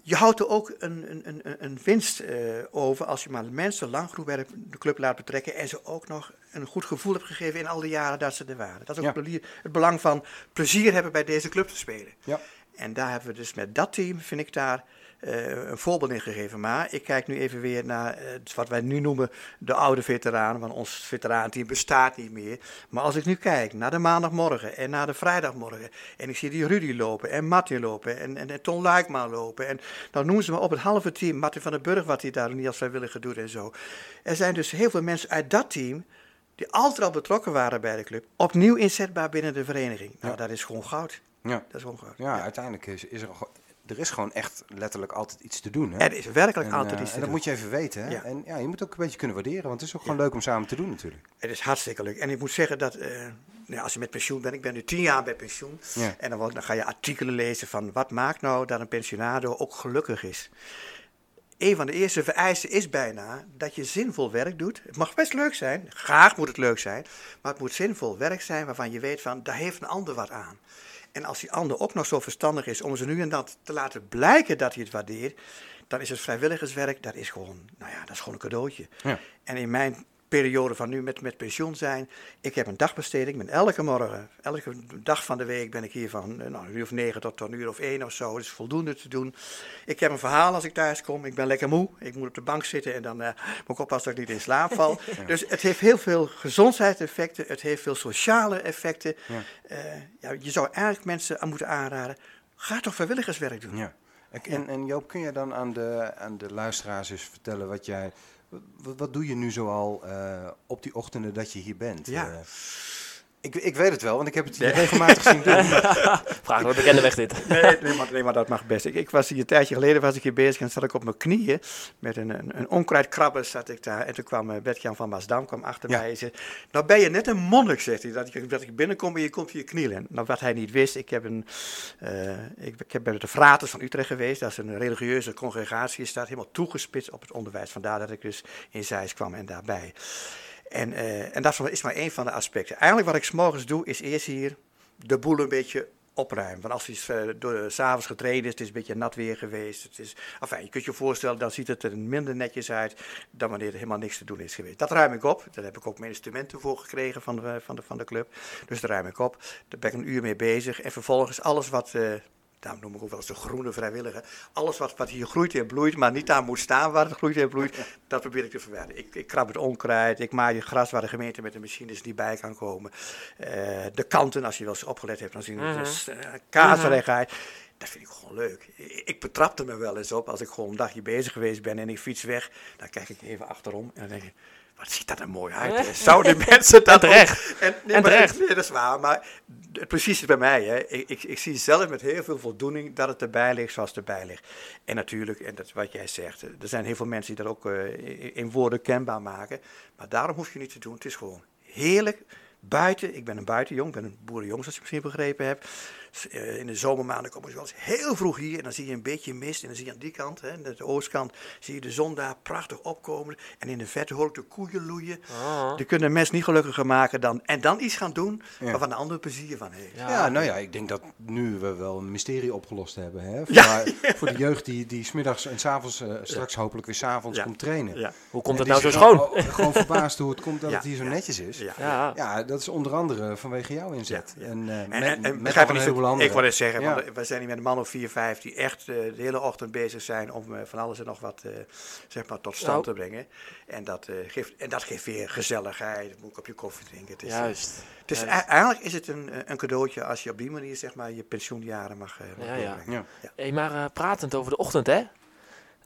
Je houdt er ook een, een, een, een winst uh, over als je maar mensen lang genoeg bij de, de, club laat betrekken en ze ook nog een goed gevoel hebt gegeven in al die jaren dat ze er waren. Dat is ook ja. het belang van plezier hebben bij deze club te spelen. Ja. En daar hebben we dus met dat team, vind ik daar, uh, een voorbeeld in gegeven. Maar ik kijk nu even weer naar uh, wat wij nu noemen de oude veteranen, want ons veteraanteam bestaat niet meer. Maar als ik nu kijk naar de maandagmorgen en naar de vrijdagmorgen, en ik zie die Rudy lopen en Martin lopen en, en, en Ton Luikma lopen, en dan noemen ze me op het halve team, Martin van den Burg, wat hij daar niet als vrijwilliger doet en zo. Er zijn dus heel veel mensen uit dat team die altijd al betrokken waren bij de club, opnieuw inzetbaar binnen de vereniging. Nou, ja. dat is gewoon goud. Ja. Dat is goud. Ja, ja. uiteindelijk is, is er, er is gewoon echt letterlijk altijd iets te doen. Hè? Er is werkelijk en, altijd uh, iets te en dat doen. moet je even weten. Hè? Ja. En ja, je moet ook een beetje kunnen waarderen, want het is ook gewoon leuk om samen te doen natuurlijk. Het is hartstikke leuk. En ik moet zeggen dat, uh, nou, als je met pensioen bent, ik ben nu tien jaar bij pensioen. En dan, dan ga je artikelen lezen van wat maakt nou dat een pensionado ook gelukkig is een van de eerste vereisten is bijna dat je zinvol werk doet. Het mag best leuk zijn, graag moet het leuk zijn, maar het moet zinvol werk zijn waarvan je weet van, daar heeft een ander wat aan. En als die ander ook nog zo verstandig is om ze nu en dan te laten blijken dat hij het waardeert, dan is het vrijwilligerswerk, dat is gewoon, nou ja, dat is gewoon een cadeautje. Ja. En in mijn periode van nu met, met pensioen zijn. Ik heb een dagbesteding. Ik ben elke morgen, elke dag van de week ben ik hier van nou, een uur of negen tot een uur of één of zo. Dat is voldoende te doen. Ik heb een verhaal als ik thuis kom. Ik ben lekker moe. Ik moet op de bank zitten en dan uh, moet ik oppassen dat ik niet in slaap val. ja. Dus het heeft heel veel gezondheidseffecten. Het heeft veel sociale effecten. Ja. Uh, ja, je zou eigenlijk mensen aan moeten aanraden. Ga toch vrijwilligerswerk doen. Ja. En, en Joop, kun je dan aan de, aan de luisteraars eens vertellen wat jij... Wat, wat, doe je nu zoal uh, op die ochtenden dat je hier bent? Ja. Ik, ik, weet het wel, want ik heb het nee. regelmatig zien doen. Vraag de bekende weg dit. Nee, nee, maar, nee, maar dat mag best. Ik, ik, was hier een tijdje geleden was ik hier bezig en zat ik op mijn knieën met een, een, een onkruidkrabber zat ik daar. En toen kwam uh, Bert-Jan van Maasdam kwam achter ja. mij en zei, nou ben je net een monnik, zegt hij. Dat ik, dat ik binnenkom en je komt hier knielen. Nou, wat hij niet wist, ik heb, een, ik, ik heb bij de Fraters van Utrecht geweest. Dat is een religieuze congregatie, die staat helemaal toegespitst op het onderwijs. Vandaar dat ik dus in Zeist kwam en daarbij. En, uh, en dat is maar één van de aspecten. Eigenlijk wat ik s'morgens doe, is eerst hier de boel een beetje opruimen. Want als het uh, door s'avonds getraind is, het is een beetje nat weer geweest. Het is, je kunt je voorstellen, dan ziet het er minder netjes uit dan wanneer er helemaal niks te doen is geweest. Dat ruim ik op. Daar heb ik ook mijn instrumenten voor gekregen van de, van de, van de club. Dus daar ruim ik op. Daar ben ik een uur mee bezig. En vervolgens alles wat... daarom noem ik ook wel eens de groene vrijwilliger. Alles wat, wat hier groeit en bloeit, maar niet daar moet staan waar het groeit en bloeit, dat probeer ik te verwijderen. Ik, ik krab het onkruid, ik maai het gras waar de gemeente met de machines niet bij kan komen. Uh, de kanten, als je wel eens opgelet hebt, dan zien we uh -huh. dus, uh, kaasrecht uit. Dat vind ik gewoon leuk. Ik betrapte me wel eens op als ik gewoon een dagje bezig geweest ben en ik fiets weg. Dan kijk ik even achterom en dan denk ik, wat ziet dat er mooi uit. hè? Zouden mensen dat En terecht. ook- En, nee, En maar- terecht. Nee, dat is waar. Maar het precies is bij mij. Hè. Ik, ik, ik zie zelf met heel veel voldoening dat het erbij ligt zoals het erbij ligt. En natuurlijk, en dat is wat jij zegt, er zijn heel veel mensen die dat ook eh, in- in woorden kenbaar maken. Maar daarom hoef je niet te doen. Het is gewoon heerlijk. Buiten, ik ben een buitenjong, ik ben een boerenjong, zoals je misschien begrepen hebt. S- eh, In de zomermaanden komen ze wel eens heel vroeg hier en dan zie je een beetje mist. En dan zie je aan die kant, hè, de oostkant, zie je de zon daar prachtig opkomen. En in de verte hoor ik de koeien loeien. Ah. Die kunnen een mens niet gelukkiger maken dan, en dan iets gaan doen Ja. waarvan de ander plezier van heeft. Ja, nou ja, ik denk dat nu we wel een mysterie opgelost hebben. Hè? Voor, Ja. voor de jeugd die, die smiddags en s'avonds, eh straks hopelijk weer s'avonds Ja. komt trainen. Ja. Hoe komt het die nou zo schoon? Gewoon, gewoon verbaasd hoe het komt dat Ja, het hier zo netjes is. Ja. Ja. Ja, dat is onder andere vanwege jouw inzet. Ja, ja. En, eh, En, met, en, en met anderen. ik wil het zeggen, Ja. want we zijn hier met een man of vier, vijf die echt eh, de hele ochtend bezig zijn om eh, van alles en nog wat eh, zeg maar tot stand Nou. te brengen. En dat, eh, geeft, en dat geeft weer gezelligheid, een kopje koffie drinken. Het is, Juist. het is, Juist. eigenlijk is het een, een cadeautje als je op die manier zeg maar, je pensioenjaren mag, eh, mag Ja, ja. Ja. Hey, maar eh, pratend over de ochtend, hè?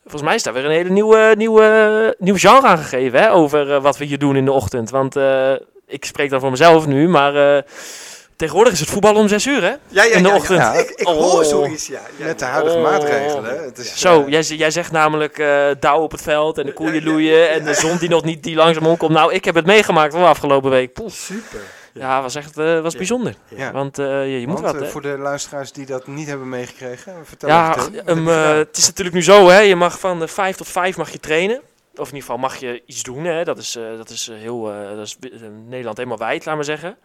Volgens mij is daar weer een hele nieuwe, nieuwe, nieuw genre aangegeven, hè? Over wat we hier doen in de ochtend. Want eh, ik spreek dan voor mezelf nu, maar eh, tegenwoordig is het voetbal om zes uur, hè? Ja, ja, In de ja, ochtend. Ja. Ik, ik Oh. hoor zoiets, ja. ja. Met de huidige Oh. maatregelen. Het is, Zo, eh, jij, jij zegt namelijk eh dauw op het veld en de koeien Ja, ja, loeien en de zon die nog niet die langzaam omkomt. Nou, ik heb het meegemaakt hoor, afgelopen week. Poeh. Super. Ja, was echt eh, was Ja. bijzonder. ja. Want eh, je, je moet Want, wat, hè? voor de luisteraars die dat niet hebben meegekregen, vertel Ja, Tim, wat um, eh, het is natuurlijk nu zo, hè. Je mag van uh, 5 tot 5 mag je trainen. Of in ieder geval mag je iets doen, hè. Dat is, eh, dat is heel, eh, dat is Nederland helemaal wijd, laat maar zeggen.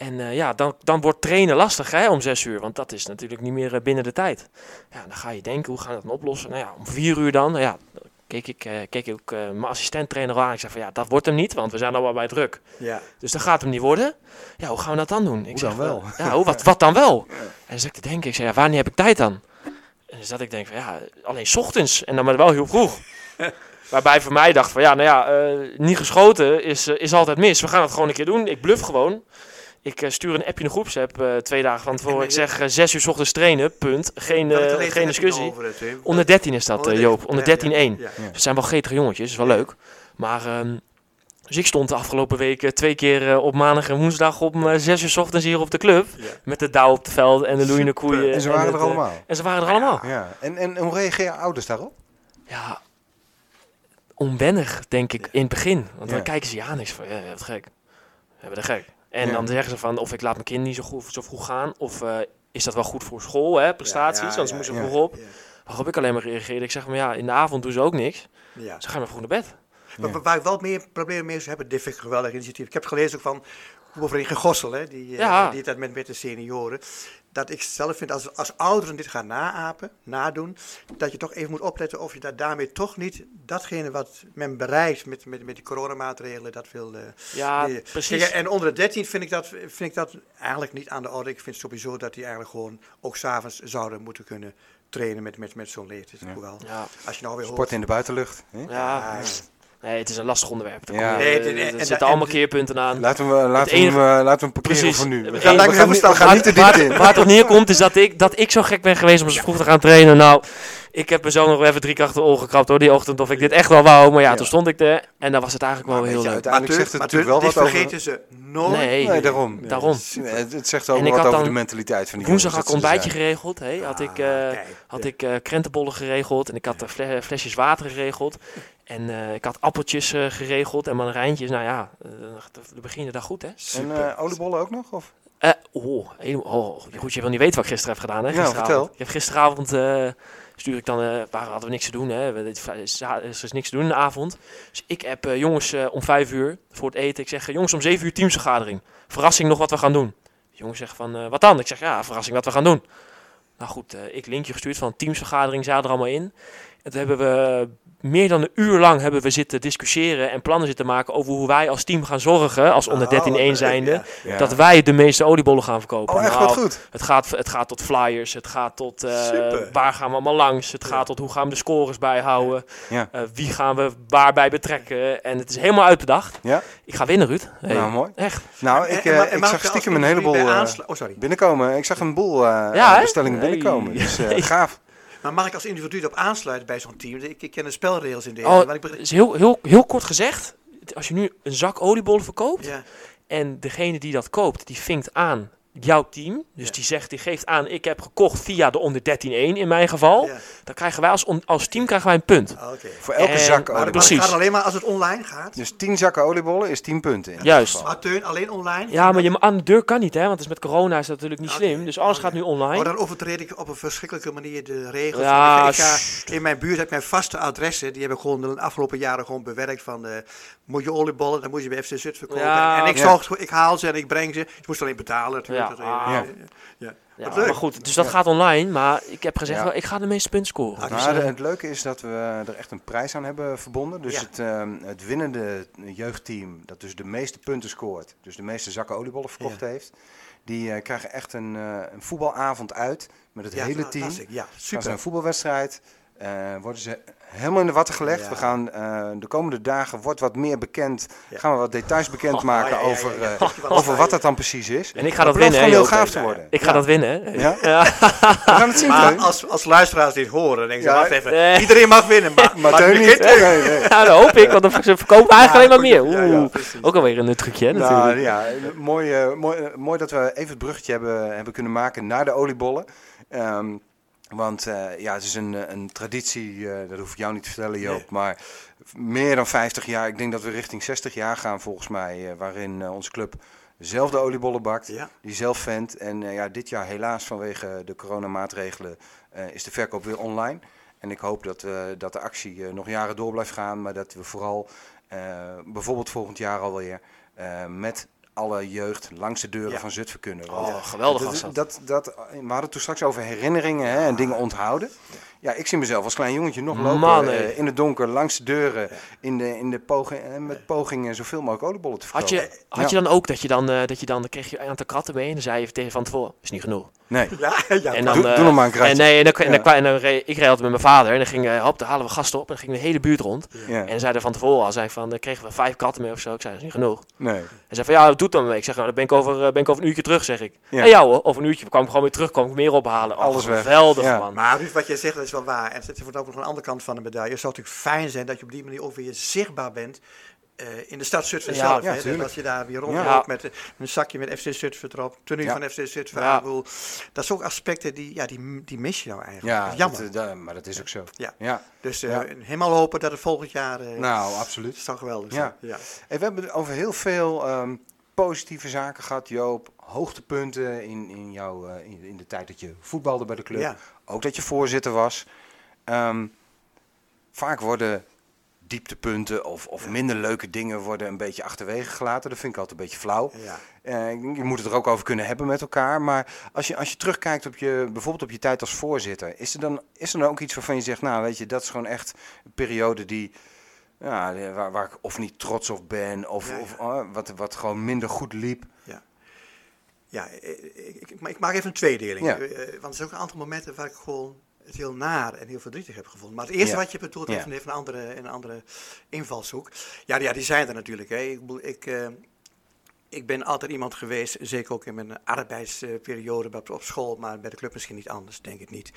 En eh, ja, dan, dan wordt trainen lastig, hè, om 6 uur. Want dat is natuurlijk niet meer eh, binnen de tijd. Ja, dan ga je denken, hoe gaan we dat dan oplossen? Nou ja, om 4 uur dan, nou ja, keek ik, eh, keek ik ook mijn assistent-trainer aan. Ik zei van, ja, dat wordt hem niet, want we zijn al wel bij druk. Ja. Dus dat gaat hem niet worden. Ja, hoe gaan we dat dan doen? Ik Hoe zeg, dan wel? Ja, hoe, wat, wat dan wel? En dan zat ik te denken, ik zei, ja, wanneer heb ik tijd dan? En dan zat ik te denken van, ja, alleen 's ochtends. En dan maar wel heel vroeg. Waarbij voor mij dacht van, ja, nou ja, niet geschoten is, is altijd mis. We gaan het gewoon een keer doen. Ik bluff gewoon. Ik eh, stuur een appje in de groepsapp eh, twee dagen van tevoren. Ik zeg, eh, zes uur 's ochtends trainen, punt. Geen, geen discussie. het? Onder 13 is dat, Joop. Onder 13-1. Ja, ja. Ze zijn wel getige jongetjes, is wel leuk. Maar, ehm, dus ik stond de afgelopen week eh, twee keer op maandag en woensdag om zes uur 's ochtends hier op de club. Ja. Met de dauw op het veld en de loeiende koeien. En ze waren het, er allemaal. en ze waren er allemaal. Ja. En, en hoe reageren ouders daarop? Ja, onwennig, denk ik, in het begin. Want Ja. dan kijken ze je aan en zeg van, ja, wat gek. We hebben de gek. En Ja. dan zeggen ze van, of ik laat mijn kind niet zo, goed, zo vroeg gaan, of eh, is dat wel goed voor school, hè, prestaties, Ja, ja, anders ja, moeten ze ja. vroeg op. Ja. Waarop ik alleen maar reageerde, ik zeg maar, ja, in de avond doen ze ook niks. Ja. Ze gaan maar vroeg naar bed. Maar waar- ik wel meer problemen mee hebben, dit vind ik een geweldig initiatief. Ik heb gelezen ook van voetbalvereniging Gossel, hè, die, eh, Ja. die dat met, met de senioren. Dat ik zelf vind, als, als ouderen dit gaan naapen, nadoen, dat je toch even moet opletten of je daar daarmee toch niet datgene wat men bereikt met, met, met die coronamaatregelen, dat wil... eh, Ja, precies. Kijk, en onder de 13 vind ik, dat, vind ik dat eigenlijk niet aan de orde. Ik vind sowieso dat die eigenlijk gewoon ook s'avonds zouden moeten kunnen trainen met, met, met zo'n leeftijd. Hoewel, Ja, als je nou weer Sport hoort... in de buitenlucht. hè? ja. Ja, Nee, het is een lastig onderwerp. Daar Ja. kom je- Nee, eh, het- en- er zitten allemaal en- keerpunten aan. Laten we, laten we, enige- hem, eh, laten we hem parkeren Precies. voor nu. We gaan, me we gaan, niet, we verstandig. gaan niet te diep Waar, in. waar het op neerkomt is dat ik, dat ik zo gek ben geweest om zo vroeg te gaan trainen. Nou, ik heb mezelf nog even drie keer achter de gekrapt hoor, die ochtend. Of ik dit echt wel wou. Maar ja, Ja. toen stond ik er. En dan was het eigenlijk wel Maar heel je, leuk. uiteindelijk Maar zegt het natuurlijk wel dit wat over... vergeten ze nooit. Nee, Nee, daarom. daarom. Het, het zegt ook En ik wat over dan de mentaliteit van die Woensdag had ik er ontbijtje geregeld. Hey, had ik, eh, kijk, had ik eh, krentenbollen geregeld. En ik had eh, fle- flesjes water geregeld. En ik had appeltjes geregeld. En mandarijntjes. Nou ja, we beginnen daar goed hè. zijn. En oliebollen ook nog? Of? Oh, oh, goed, je wil niet weten wat ik gisteren heb gedaan, hè? Nou, Gisteravond. vertel. Ik heb gisteravond stuur ik dan, eh waar hadden we niks te doen, hè? Er is niks te doen in de avond. Dus ik heb eh, jongens eh, om vijf uur voor het eten. Ik zeg, jongens om zeven uur teamsvergadering. Verrassing nog wat we gaan doen. De jongens zeggen van, wat dan? Ik zeg, ja, verrassing wat we gaan doen. Nou goed, ik linkje gestuurd van teamsvergadering, zaten er allemaal in. En toen hebben we meer dan een uur lang hebben we zitten discussiëren en plannen zitten maken over hoe wij als team gaan zorgen, als onder Oh, wat 13-1 leuk, zijnde, ja. Ja. dat wij de meeste oliebollen gaan verkopen. Oh, echt Nou, wat goed. het gaat, het gaat tot flyers, het gaat tot eh, waar gaan we allemaal langs, het Ja. gaat tot hoe gaan we de scores bijhouden, Ja. eh, wie gaan we waarbij betrekken. En het is helemaal uitbedacht. Ja? Ik ga winnen, Ruud. Hey, Nou, mooi. Echt. Nou, ik, en eh, en ik zag stiekem een heleboel eh, Oh, sorry. binnenkomen. Ik zag een boel eh, bestellingen Hey. binnenkomen. Dus eh, gaaf. Maar mag ik als individu erop aansluiten bij zo'n team? Ik, ik ken de spelregels in deze. Oh, ik is heel, heel, heel kort gezegd. als je nu een zak oliebollen verkoopt Ja. en degene die dat koopt, die vinkt aan jouw team. Dus Ja. die zegt, die geeft aan, ik heb gekocht via de onder 13-1 in mijn geval. Ja. Dan krijgen wij als, on- als team krijgen wij een punt. Ah, Oké. Voor elke En- zak maar Maar, maar oliebollen. precies. het gaat alleen maar als het online gaat. Dus 10 zakken oliebollen is 10 punten. in Juist. geval. Maar Teun, alleen online? Ja, maar je, aan de deur kan niet, hè? Want het is met corona is dat natuurlijk niet slim. Dus alles Oh, gaat nu Oh, online. dan overtreed ik op een verschrikkelijke manier de regels. Ja, ik, ga, in mijn buurt heb ik mijn vaste adressen. Die heb ik gewoon de afgelopen jaren gewoon bewerkt. Van, eh, moet je oliebollen, dan moet je bij FC Zut verkopen. Ja, en ik, ja. zorg, ik haal ze en ik breng ze. Je moest alleen betalen natuurlijk. Ja, Dat, ah. ja. ja. Maar goed, dus dat gaat online. Maar ik heb gezegd, Ja. wel, ik ga de meeste punten scoren. Ah, Dus, Maar eh, het leuke is dat we er echt een prijs aan hebben verbonden. Dus Ja. het, ehm, het winnende jeugdteam, dat dus de meeste punten scoort, dus de meeste zakken oliebollen verkocht Ja. heeft, die eh, krijgen echt een, eh, een voetbalavond uit met het Ja, hele team. dat is- Ja, super. een voetbalwedstrijd, eh, worden ze helemaal in de watten gelegd. Ja. We gaan eh, de komende dagen wordt wat meer bekend, Ja. gaan we wat details bekendmaken Oh, ja, ja, over, ja, ja. eh, over wat- dat dan precies is. en ik ga dat winnen, heel gaaf te worden. Ik ga Ja. dat winnen, hè? Ja? Ja. We gaan het zien, Maar als, als luisteraars dit horen, dan denken ze, Ja, wacht even, nee. iedereen mag winnen. Maar, Maar niet. Nee, nee. Ja, dat hoop ik, want dan ze verkopen eigenlijk Ja, alleen maar meer. ja, ja, Oeh. Ook alweer een trucje, hè, Nou, natuurlijk. ja, mooi, eh, mooi, mooi dat we even het bruggetje hebben, hebben kunnen maken naar de oliebollen. Ehm, want eh, ja, het is een, eh, een traditie, eh, dat hoef ik jou niet te vertellen Joop, Nee. maar meer dan 50 jaar, ik denk dat we richting 60 jaar gaan volgens mij, waarin onze club zelf de oliebollen bakt, Ja. die zelf vendt. En ja, dit jaar helaas vanwege de coronamaatregelen is de verkoop weer online. En ik hoop dat, we, dat de actie nog jaren door blijft gaan, maar dat we vooral bijvoorbeeld volgend jaar alweer met alle jeugd langs de deuren Ja. van Zutphen kunnen. Want Oh, geweldig was dat, dat. dat, dat. We hadden het toen straks over herinneringen hè, en dingen onthouden. Ja, ik zie mezelf als klein jongetje nog lopen Man, eh, in het donker langs de deuren in de, in de poging, eh, met pogingen zoveel mogelijk oliebollen te Had verkopen. je, had je dan ook dat je dan, eh, dat je dan, dan kreeg je een aantal kratten mee en dan zei je tegen van tevoren, is niet genoeg. Nee. Ja, ja, En dan, doe- eh, doe nog maar een kratje. En, nee, en dan, en dan, Ja. en dan reed, ik reed altijd met mijn vader en dan ging, eh, hop, dan halen we gasten op en dan ging de hele buurt rond. Ja. En zeiden van tevoren al, zei ik van, dan kregen we vijf kratten mee of zo. Ik zei, dat is niet genoeg. Nee. Hij zei van, ja, dat doet dan mee. Ik zeg, nou, dan ben ik over, ben ik over een uurtje terug, zeg ik. Ja. Ja, ja hoor, over een uurtje kwam ik gewoon weer terug, kwam ik meer ophalen. Oh, Alles weg. Geweldig, Ja. man. Maar wat jij zegt, dat is wel waar. En het wordt ook nog een andere kant van de medaille. Het zou natuurlijk fijn zijn dat je op die manier ook weer zichtbaar bent eh, in de stad Zutphen Ja, zelf. ja, hè. Dus als je daar weer rondloopt Ja. met eh, een zakje met FC Zutphen erop, tenue van FC Zutphen. Ja. Bedoel, Dat zijn ook aspecten die, ja, die, die mis je nou eigenlijk. Ja, is jammer. dat, maar dat is ook zo. Ja. ja. dus eh, helemaal hopen dat het volgend jaar... Nou, absoluut. dat zou geweldig Ja. Ja. Hey, we hebben over heel veel ehm, positieve zaken gehad, Joop. Hoogtepunten in, in, jouw, eh, in, in de tijd dat je voetbalde bij de club. Ja. Ook dat je voorzitter was. Ehm, vaak worden dieptepunten of, of minder leuke dingen worden een beetje achterwege gelaten. Dat vind ik altijd een beetje flauw. Ja. Ik denk, je moet het er ook over kunnen hebben met elkaar. Maar als je, als je terugkijkt op je, bijvoorbeeld op je tijd als voorzitter, is er, dan, is er dan ook iets waarvan je zegt, nou weet je, dat is gewoon echt een periode die, ja, waar, waar ik of niet trots op ben, of, Ja, ja. of oh, wat, wat gewoon minder goed liep. Ja, eh, ik, ik, ik maak even een tweedeling. Ja. Eh, Want er zijn ook een aantal momenten waar ik gewoon het heel naar en heel verdrietig heb gevonden. Maar het eerste Ja. wat je bedoelt, Ja. even, even een andere, een andere invalshoek. Ja, ja, die zijn er natuurlijk. Hè. Ik, ik, eh, ik ben altijd iemand geweest, zeker ook in mijn arbeidsperiode op school, maar bij de club misschien niet anders, denk ik niet.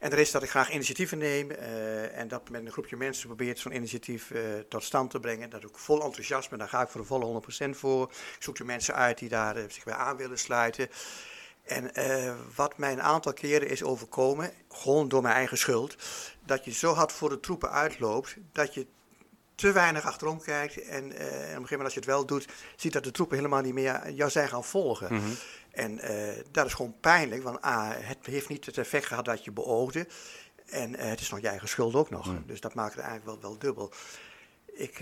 En er is dat ik graag initiatieven neem eh, en dat met een groepje mensen probeert zo'n initiatief eh, tot stand te brengen. Dat doe ik vol enthousiasme, daar ga ik voor de volle 100% voor. Ik zoek de mensen uit die daar eh, zich bij aan willen sluiten. En wat mij een aantal keren is overkomen, gewoon door mijn eigen schuld, dat je zo hard voor de troepen uitloopt, dat je te weinig achterom kijkt en eh, op een gegeven moment als je het wel doet, ziet dat de troepen helemaal niet meer jou zijn gaan volgen. Mhm. En eh, dat is gewoon pijnlijk, want A, het heeft niet het effect gehad dat je beoogde. En eh, het is nog je eigen schuld ook nog. Dus dat maakt het eigenlijk wel, wel dubbel. Ik,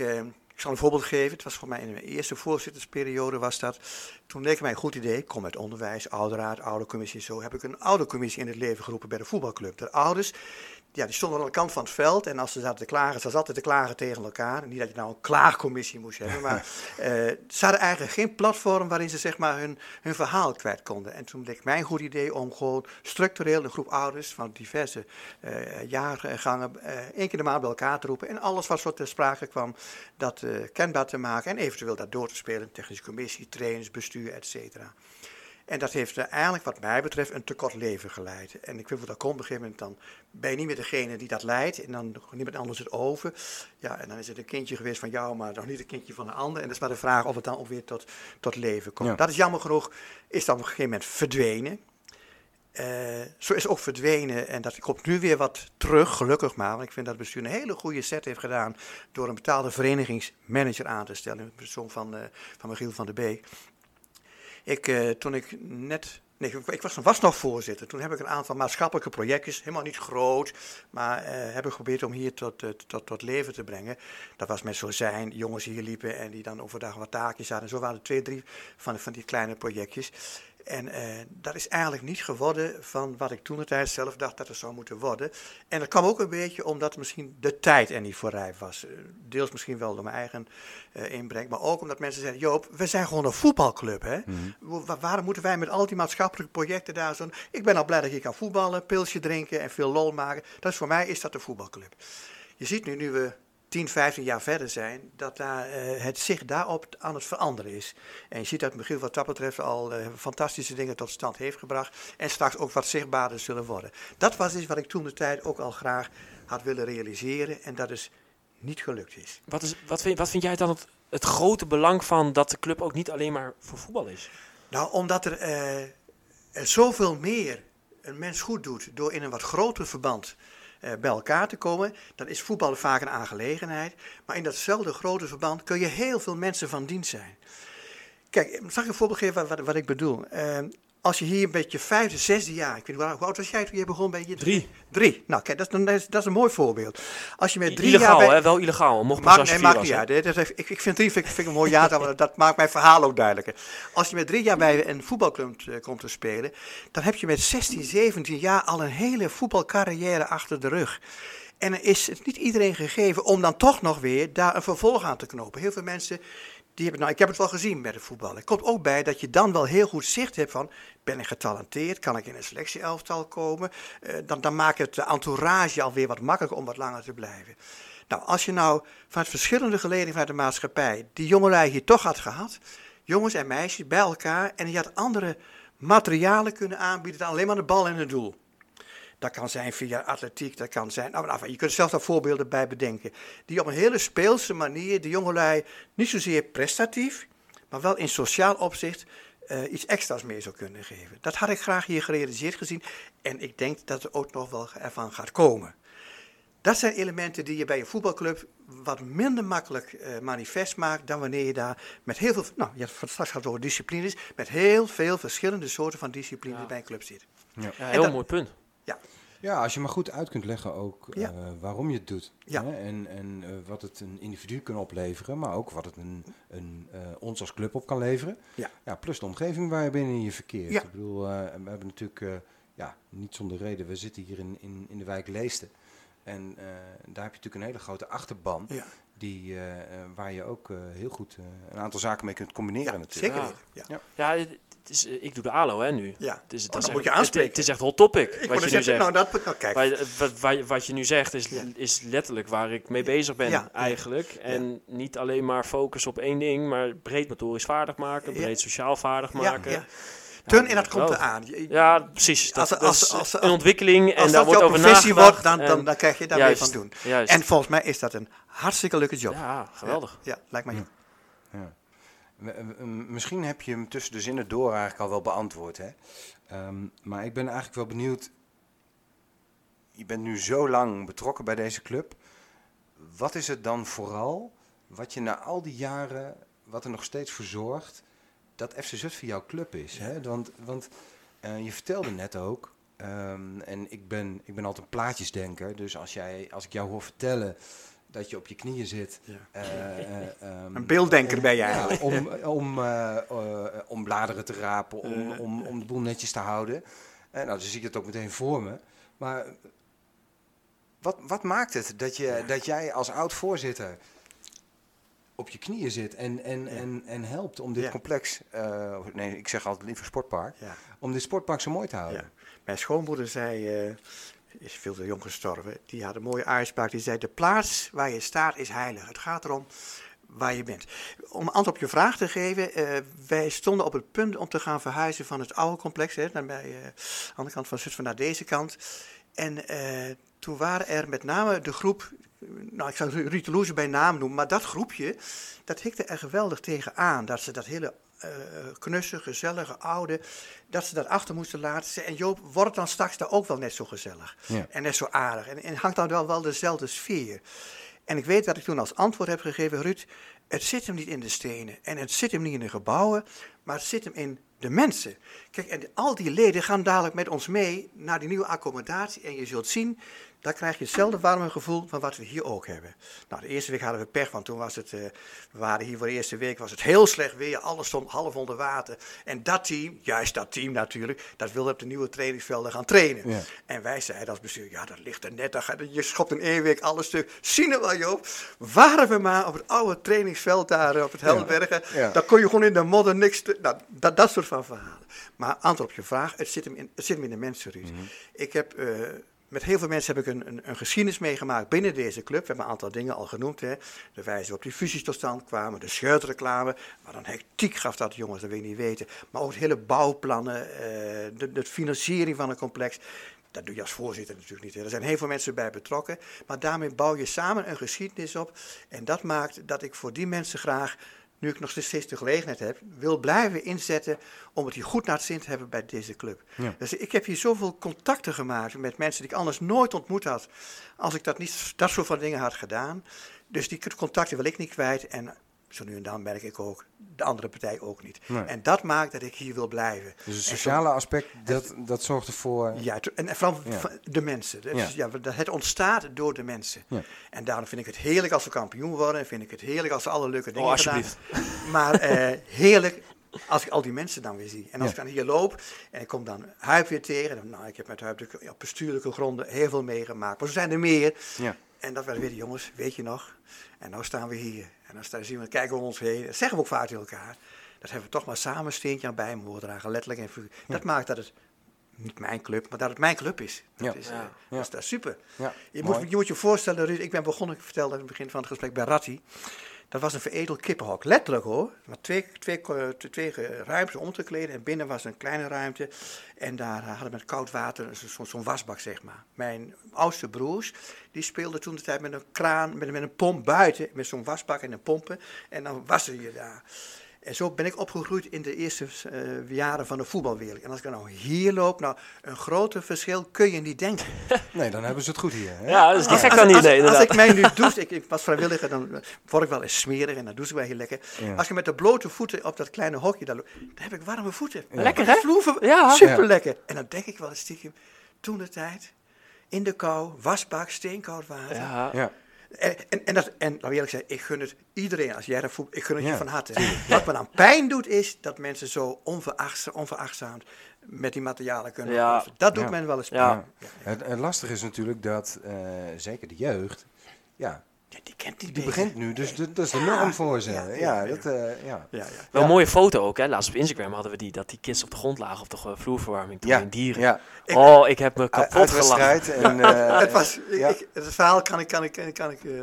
ik zal een voorbeeld geven. Het was voor mij in mijn eerste voorzittersperiode was dat. Toen leek mij een goed idee. Ik kom uit onderwijs, ouderraad, oudercommissie. Zo heb ik een oudercommissie in het leven geroepen bij de voetbalclub. De ouders, ja, die stonden aan de kant van het veld. En als ze zaten te klagen, ze zaten te klagen tegen elkaar. Niet dat je nou een klaagcommissie moest hebben. Maar eh, ze hadden eigenlijk geen platform waarin ze zeg maar hun, hun verhaal kwijt konden. En toen leek mij een goed idee om gewoon structureel een groep ouders van diverse eh, jaargangen eh, één keer de maand bij elkaar te roepen. En alles wat zo ter sprake kwam, dat kenbaar te maken. En eventueel dat door te spelen. Technische commissie, trainers, bestuur, et cetera. En dat heeft eigenlijk, wat mij betreft, een te kort leven geleid. En ik vind dat komt op een gegeven moment, dan ben je niet meer degene die dat leidt. En dan niemand anders het over. Ja, en dan is het een kindje geweest van jou, maar nog niet een kindje van een ander. En dat is maar de vraag of het dan ook weer tot, tot leven komt. Ja. Dat is jammer genoeg, is dan op een gegeven moment verdwenen. Eh, zo is ook verdwenen en dat komt nu weer wat terug, gelukkig maar. Want ik vind dat het bestuur een hele goede set heeft gedaan door een betaalde verenigingsmanager aan te stellen. De persoon van, eh, van Michiel van der Beek. Ik, eh, toen ik net, nee, ik- was, was nog voorzitter. Toen heb ik een aantal maatschappelijke projectjes, helemaal niet groot, maar eh, heb ik geprobeerd om hier tot, eh, tot, tot leven te brengen. Dat was met zo zijn, jongens hier liepen en die dan overdag wat taakjes hadden. Zo waren er twee, drie van, van die kleine projectjes. En eh, dat is eigenlijk niet geworden van wat ik toen de tijd zelf dacht dat het zou moeten worden. En dat kwam ook een beetje omdat misschien de tijd er niet voor rijp was. Eh, Deels misschien wel door mijn eigen eh, inbreng, maar ook omdat mensen zeiden: Joop, we zijn gewoon een voetbalclub. Hè? Wa- waarom moeten wij met al die maatschappelijke projecten daar zo. Ik ben al blij dat je kan voetballen, pilsje drinken en veel lol maken. Dat is voor mij is dat een voetbalclub. Je ziet nu, nu we 10, 15 jaar verder zijn, dat daar, eh, het zich daarop aan het veranderen is. En je ziet dat Michiel wat dat betreft al eh, fantastische dingen tot stand heeft gebracht. En straks ook wat zichtbaarder zullen worden. Dat was iets wat ik toen de tijd ook al graag had willen realiseren. En dat is niet gelukt is. Wat, is, wat, vind, wat vind jij dan het, het grote belang van dat de club ook niet alleen maar voor voetbal is? Nou, omdat er, eh, er zoveel meer een mens goed doet door in een wat groter verband bij elkaar te komen, dan is voetbal vaak een aangelegenheid. Maar in datzelfde grote verband kun je heel veel mensen van dienst zijn. Kijk, zal ik een voorbeeld geven wat, wat, ik bedoel? Als je hier met je vijfde, zesde jaar, ik weet niet hoe oud was jij toen je begon bij je Drie. Drie. Nou, kijk, dat is, dat is, dat is een mooi voorbeeld. Als je met drie illegaal, jaar bij, hè? Wel illegaal. Mocht Maakt, je nee, maakt niet uit. Ik, ik vind drie vind, ik- vind ik een mooi want dat maakt mijn verhaal ook duidelijker. Als je met drie jaar bij een voetbalclub eh, komt te spelen, dan heb je met 16, 17 jaar al een hele voetbalcarrière achter de rug. En er is het niet iedereen gegeven om dan toch nog weer daar een vervolg aan te knopen. Heel veel mensen, die hebben, nou, ik heb het wel gezien met het voetballen. Het komt ook bij dat je dan wel heel goed zicht hebt van, ben ik getalenteerd, kan ik in een selectieelftal komen? Eh, dan, dan maakt het de entourage alweer wat makkelijker om wat langer te blijven. Nou, als je nou vanuit verschillende geledingen vanuit de maatschappij die jongelui hier toch had gehad, jongens en meisjes bij elkaar, en je had andere materialen kunnen aanbieden dan alleen maar de bal en het doel. Dat kan zijn via atletiek, dat kan zijn. Nou, nou, je kunt zelf daar voorbeelden bij bedenken. Die op een hele speelse manier de jongelui niet zozeer prestatief, maar wel in sociaal opzicht eh, iets extra's mee zou kunnen geven. Dat had ik graag hier gerealiseerd gezien. En ik denk dat er ook nog wel ervan gaat komen. Dat zijn elementen die je bij een voetbalclub wat minder makkelijk eh, manifest maakt dan wanneer je daar met heel veel, nou, je had straks gaat over disciplines, met heel veel verschillende soorten van disciplines bij een club zit. Ja, En heel dat- mooi punt. Ja, als je maar goed uit kunt leggen ook Ja. eh, waarom je het doet. Ja. Hè? En, en eh, wat het een individu kan opleveren, maar ook wat het een, een, eh, ons als club op kan leveren. Ja. plus de omgeving waar je binnen je verkeert. Ja. Ik bedoel, eh, we hebben natuurlijk, eh, ja, niet zonder reden, we zitten hier in, in, in de wijk Leesten. En eh, daar heb je natuurlijk een hele grote achterban, Ja, die, waar je ook eh, heel goed eh, een aantal zaken mee kunt combineren ja natuurlijk. zeker Ja. weten. Ja. Het is, eh, ik doe de ALO hè, nu. Ja. Het is, Oh, dat is moet je echt- aanspreken. Het, het is echt hot topic, Ik wat je nu zegt. nou, dat, nou, kijk, Waar- wat, wat, wat je nu zegt is, Ja. is letterlijk waar ik mee bezig ben Ja. eigenlijk. En niet alleen maar focus op één ding, maar breed motorisch vaardig maken, breed sociaal vaardig maken. Turn en dat komt eraan. Je- Ja, precies. Dat, Als- dat als- als- als- een ontwikkeling en Als daar dat wordt over nagedacht. wordt, dan, dan, dan krijg je daar meer van doen. Juist. En volgens mij is dat een hartstikke leuke job. ja, geweldig. Ja, lijkt mij. Misschien heb je hem tussen de zinnen door eigenlijk al wel beantwoord. Hè? Ehm, maar ik ben eigenlijk wel benieuwd. Je bent nu zo lang betrokken bij deze club. Wat is het dan vooral wat je na al die jaren, wat er nog steeds voor zorgt, dat FC Zutphen jouw club is? Hè? Want, want eh, je vertelde net ook, ehm, en ik ben, ik ben altijd een plaatjesdenker, dus als, jij, als ik jou hoor vertellen dat je op je knieën zit. Ja. eh, eh, ehm, Een beelddenker ben jij ja, eigenlijk. om, om, eh, eh, om bladeren te rapen, om, om, om de boel netjes te houden. En nou, dan zie ik het ook meteen voor me. Maar wat, wat maakt het dat, je, dat jij als oud-voorzitter op je knieën zit en, en, Ja. en, en helpt om dit Ja. complex, eh, nee, ik zeg altijd liever sportpark, Ja. om dit sportpark zo mooi te houden? Ja. Mijn schoonmoeder zei, eh, is veel te jong gestorven, die had een mooie uitspraak. Die zei, de plaats waar je staat is heilig. Het gaat erom waar je bent. Om antwoord op je vraag te geven, eh, wij stonden op het punt om te gaan verhuizen van het oude complex, hè, naar bij, uh, de andere kant van Zutphen naar deze kant. En uh, toen waren er met name de groep, nou ik zou Ruud bij naam noemen, maar dat groepje, dat hikte er geweldig tegen aan. Dat ze dat hele knusse, gezellige, oude, dat ze dat achter moesten laten. En Joop, wordt dan straks daar ook wel net zo gezellig ja. en net zo aardig. En, en hangt dan wel, wel dezelfde sfeer. En ik weet wat ik toen als antwoord heb gegeven, Ruud, het zit hem niet in de stenen en het zit hem niet in de gebouwen, maar het zit hem in de mensen. Kijk, en al die leden gaan dadelijk met ons mee naar die nieuwe accommodatie en je zult zien dan krijg je hetzelfde warme gevoel van wat we hier ook hebben. Nou, de eerste week hadden we pech, want toen was het, uh, we waren hier voor de eerste week, was het heel slecht weer, alles stond half onder water. En dat team, juist dat team natuurlijk, dat wilde op de nieuwe trainingsvelden gaan trainen. Ja. En wij zeiden als bestuur, ja dat ligt er net, je schopt in één week alles stuk. Zien we wel Joop, waren we maar op het oude trainingsveld daar eh, op het Heldenbergen, ja. dan kon je gewoon in de modder niks, te, nou, dat, dat soort van verhalen. Maar antwoord op je vraag, het zit hem in, het zit hem in de mensen, Ruud. Mm -hmm. Ik heb... Uh, met heel veel mensen heb ik een, een, een, geschiedenis meegemaakt binnen deze club. We hebben een aantal dingen al genoemd. Hè. De wijze waarop die fusies tot stand kwamen, de shirtreclame. Wat een hectiek gaf dat, jongens, dat wil je niet weten. Maar ook de hele bouwplannen, uh, de, financiering van een complex. Dat doe je als voorzitter natuurlijk niet. Er zijn heel veel mensen bij betrokken. Maar daarmee bouw je samen een geschiedenis op. En dat maakt dat ik voor die mensen graag nu ik nog steeds de gelegenheid heb, wil blijven inzetten om het hier goed naar het zin te hebben bij deze club. Dus ik heb hier zoveel contacten gemaakt met mensen die ik anders nooit ontmoet had, als ik dat niet, dat soort van dingen had gedaan. Dus die contacten wil ik niet kwijt en zo nu en dan merk ik ook, de andere partij ook niet. En dat maakt dat ik hier wil blijven. Dus het sociale aspect, dat, dat zorgt ervoor... Ja, en vooral de mensen. Dus ja. het ontstaat door de mensen. En daarom vind ik het heerlijk als we kampioen worden. En vind ik het heerlijk als we alle leuke dingen oh, gedaan Maar uh, heerlijk als ik al die mensen dan weer zie. En als ik dan hier loop en ik kom dan Huip weer tegen. Dan, nou, ik heb met Huip op bestuurlijke gronden heel veel meegemaakt. Maar zo zijn er meer. Ja. En dat werden weer de jongens, weet je nog. En nu staan we hier. En dan staan, zien we, kijken we om ons heen. Dat zeggen we ook vaak tegen elkaar. Dat hebben we toch maar samen een steentje aan bij mogen dragen. Letterlijk en figuurlijk. Dat maakt dat het niet mijn club, maar dat het mijn club is. Dat, is, uh, dat is, super. je, moet, je moet je voorstellen, Ruud, ik ben begonnen, ik vertelde in het begin van het gesprek bij Ratti. Dat was een veredeld kippenhok. Letterlijk hoor. Maar twee, twee, twee ruimtes om te kleden. En binnen was een kleine ruimte. En daar hadden we met koud water zo'n zo wasbak, zeg maar. Mijn oudste broers, die speelden toen de tijd met een kraan, met, met een pomp buiten. Met zo'n wasbak en een pompen. En dan wassen je daar. En zo ben ik opgegroeid in de eerste uh, jaren van de voetbalwereld. En als ik nou hier loop, nou, een groter verschil kun je niet denken. Nee, dan hebben ze het goed hier. Hè? Ja, dat is niet gek dan niet. Nee, als, ik mij nu douche, ik, ik, was vrijwilliger, dan word ik wel eens smerig en dan douche ik wel heel lekker. Als je met de blote voeten op dat kleine hokje, dan, dan heb ik warme voeten. Lekker hè? Vloeven, ja. super lekker. En dan denk ik wel eens stiekem, toen de tijd, in de kou, wasbak, steenkoud water. Ja. En, en, en, dat, en nou eerlijk zeggen, ik gun het iedereen als jij dat voelt, ik gun het je van harte. Wat me dan pijn doet, is dat mensen zo onveracht, onverachtzaamd met die materialen kunnen ja. Dat doet men wel eens. Pijn. Het, het lastige is natuurlijk dat, uh, zeker de jeugd, ja, ja, die kent die, die begint nu, dus dat is de norm voor ze. Ja, ja, dat, uh, ja. ja, Wel een mooie foto ook, hè. Laatst op Instagram hadden we die, dat die kids op de grond lagen op de vloerverwarming toen in dieren. Ja. Oh, ik heb me kapot gelachen. En, uh, het, was, ik, het verhaal kan ik, kan ik, kan ik uh,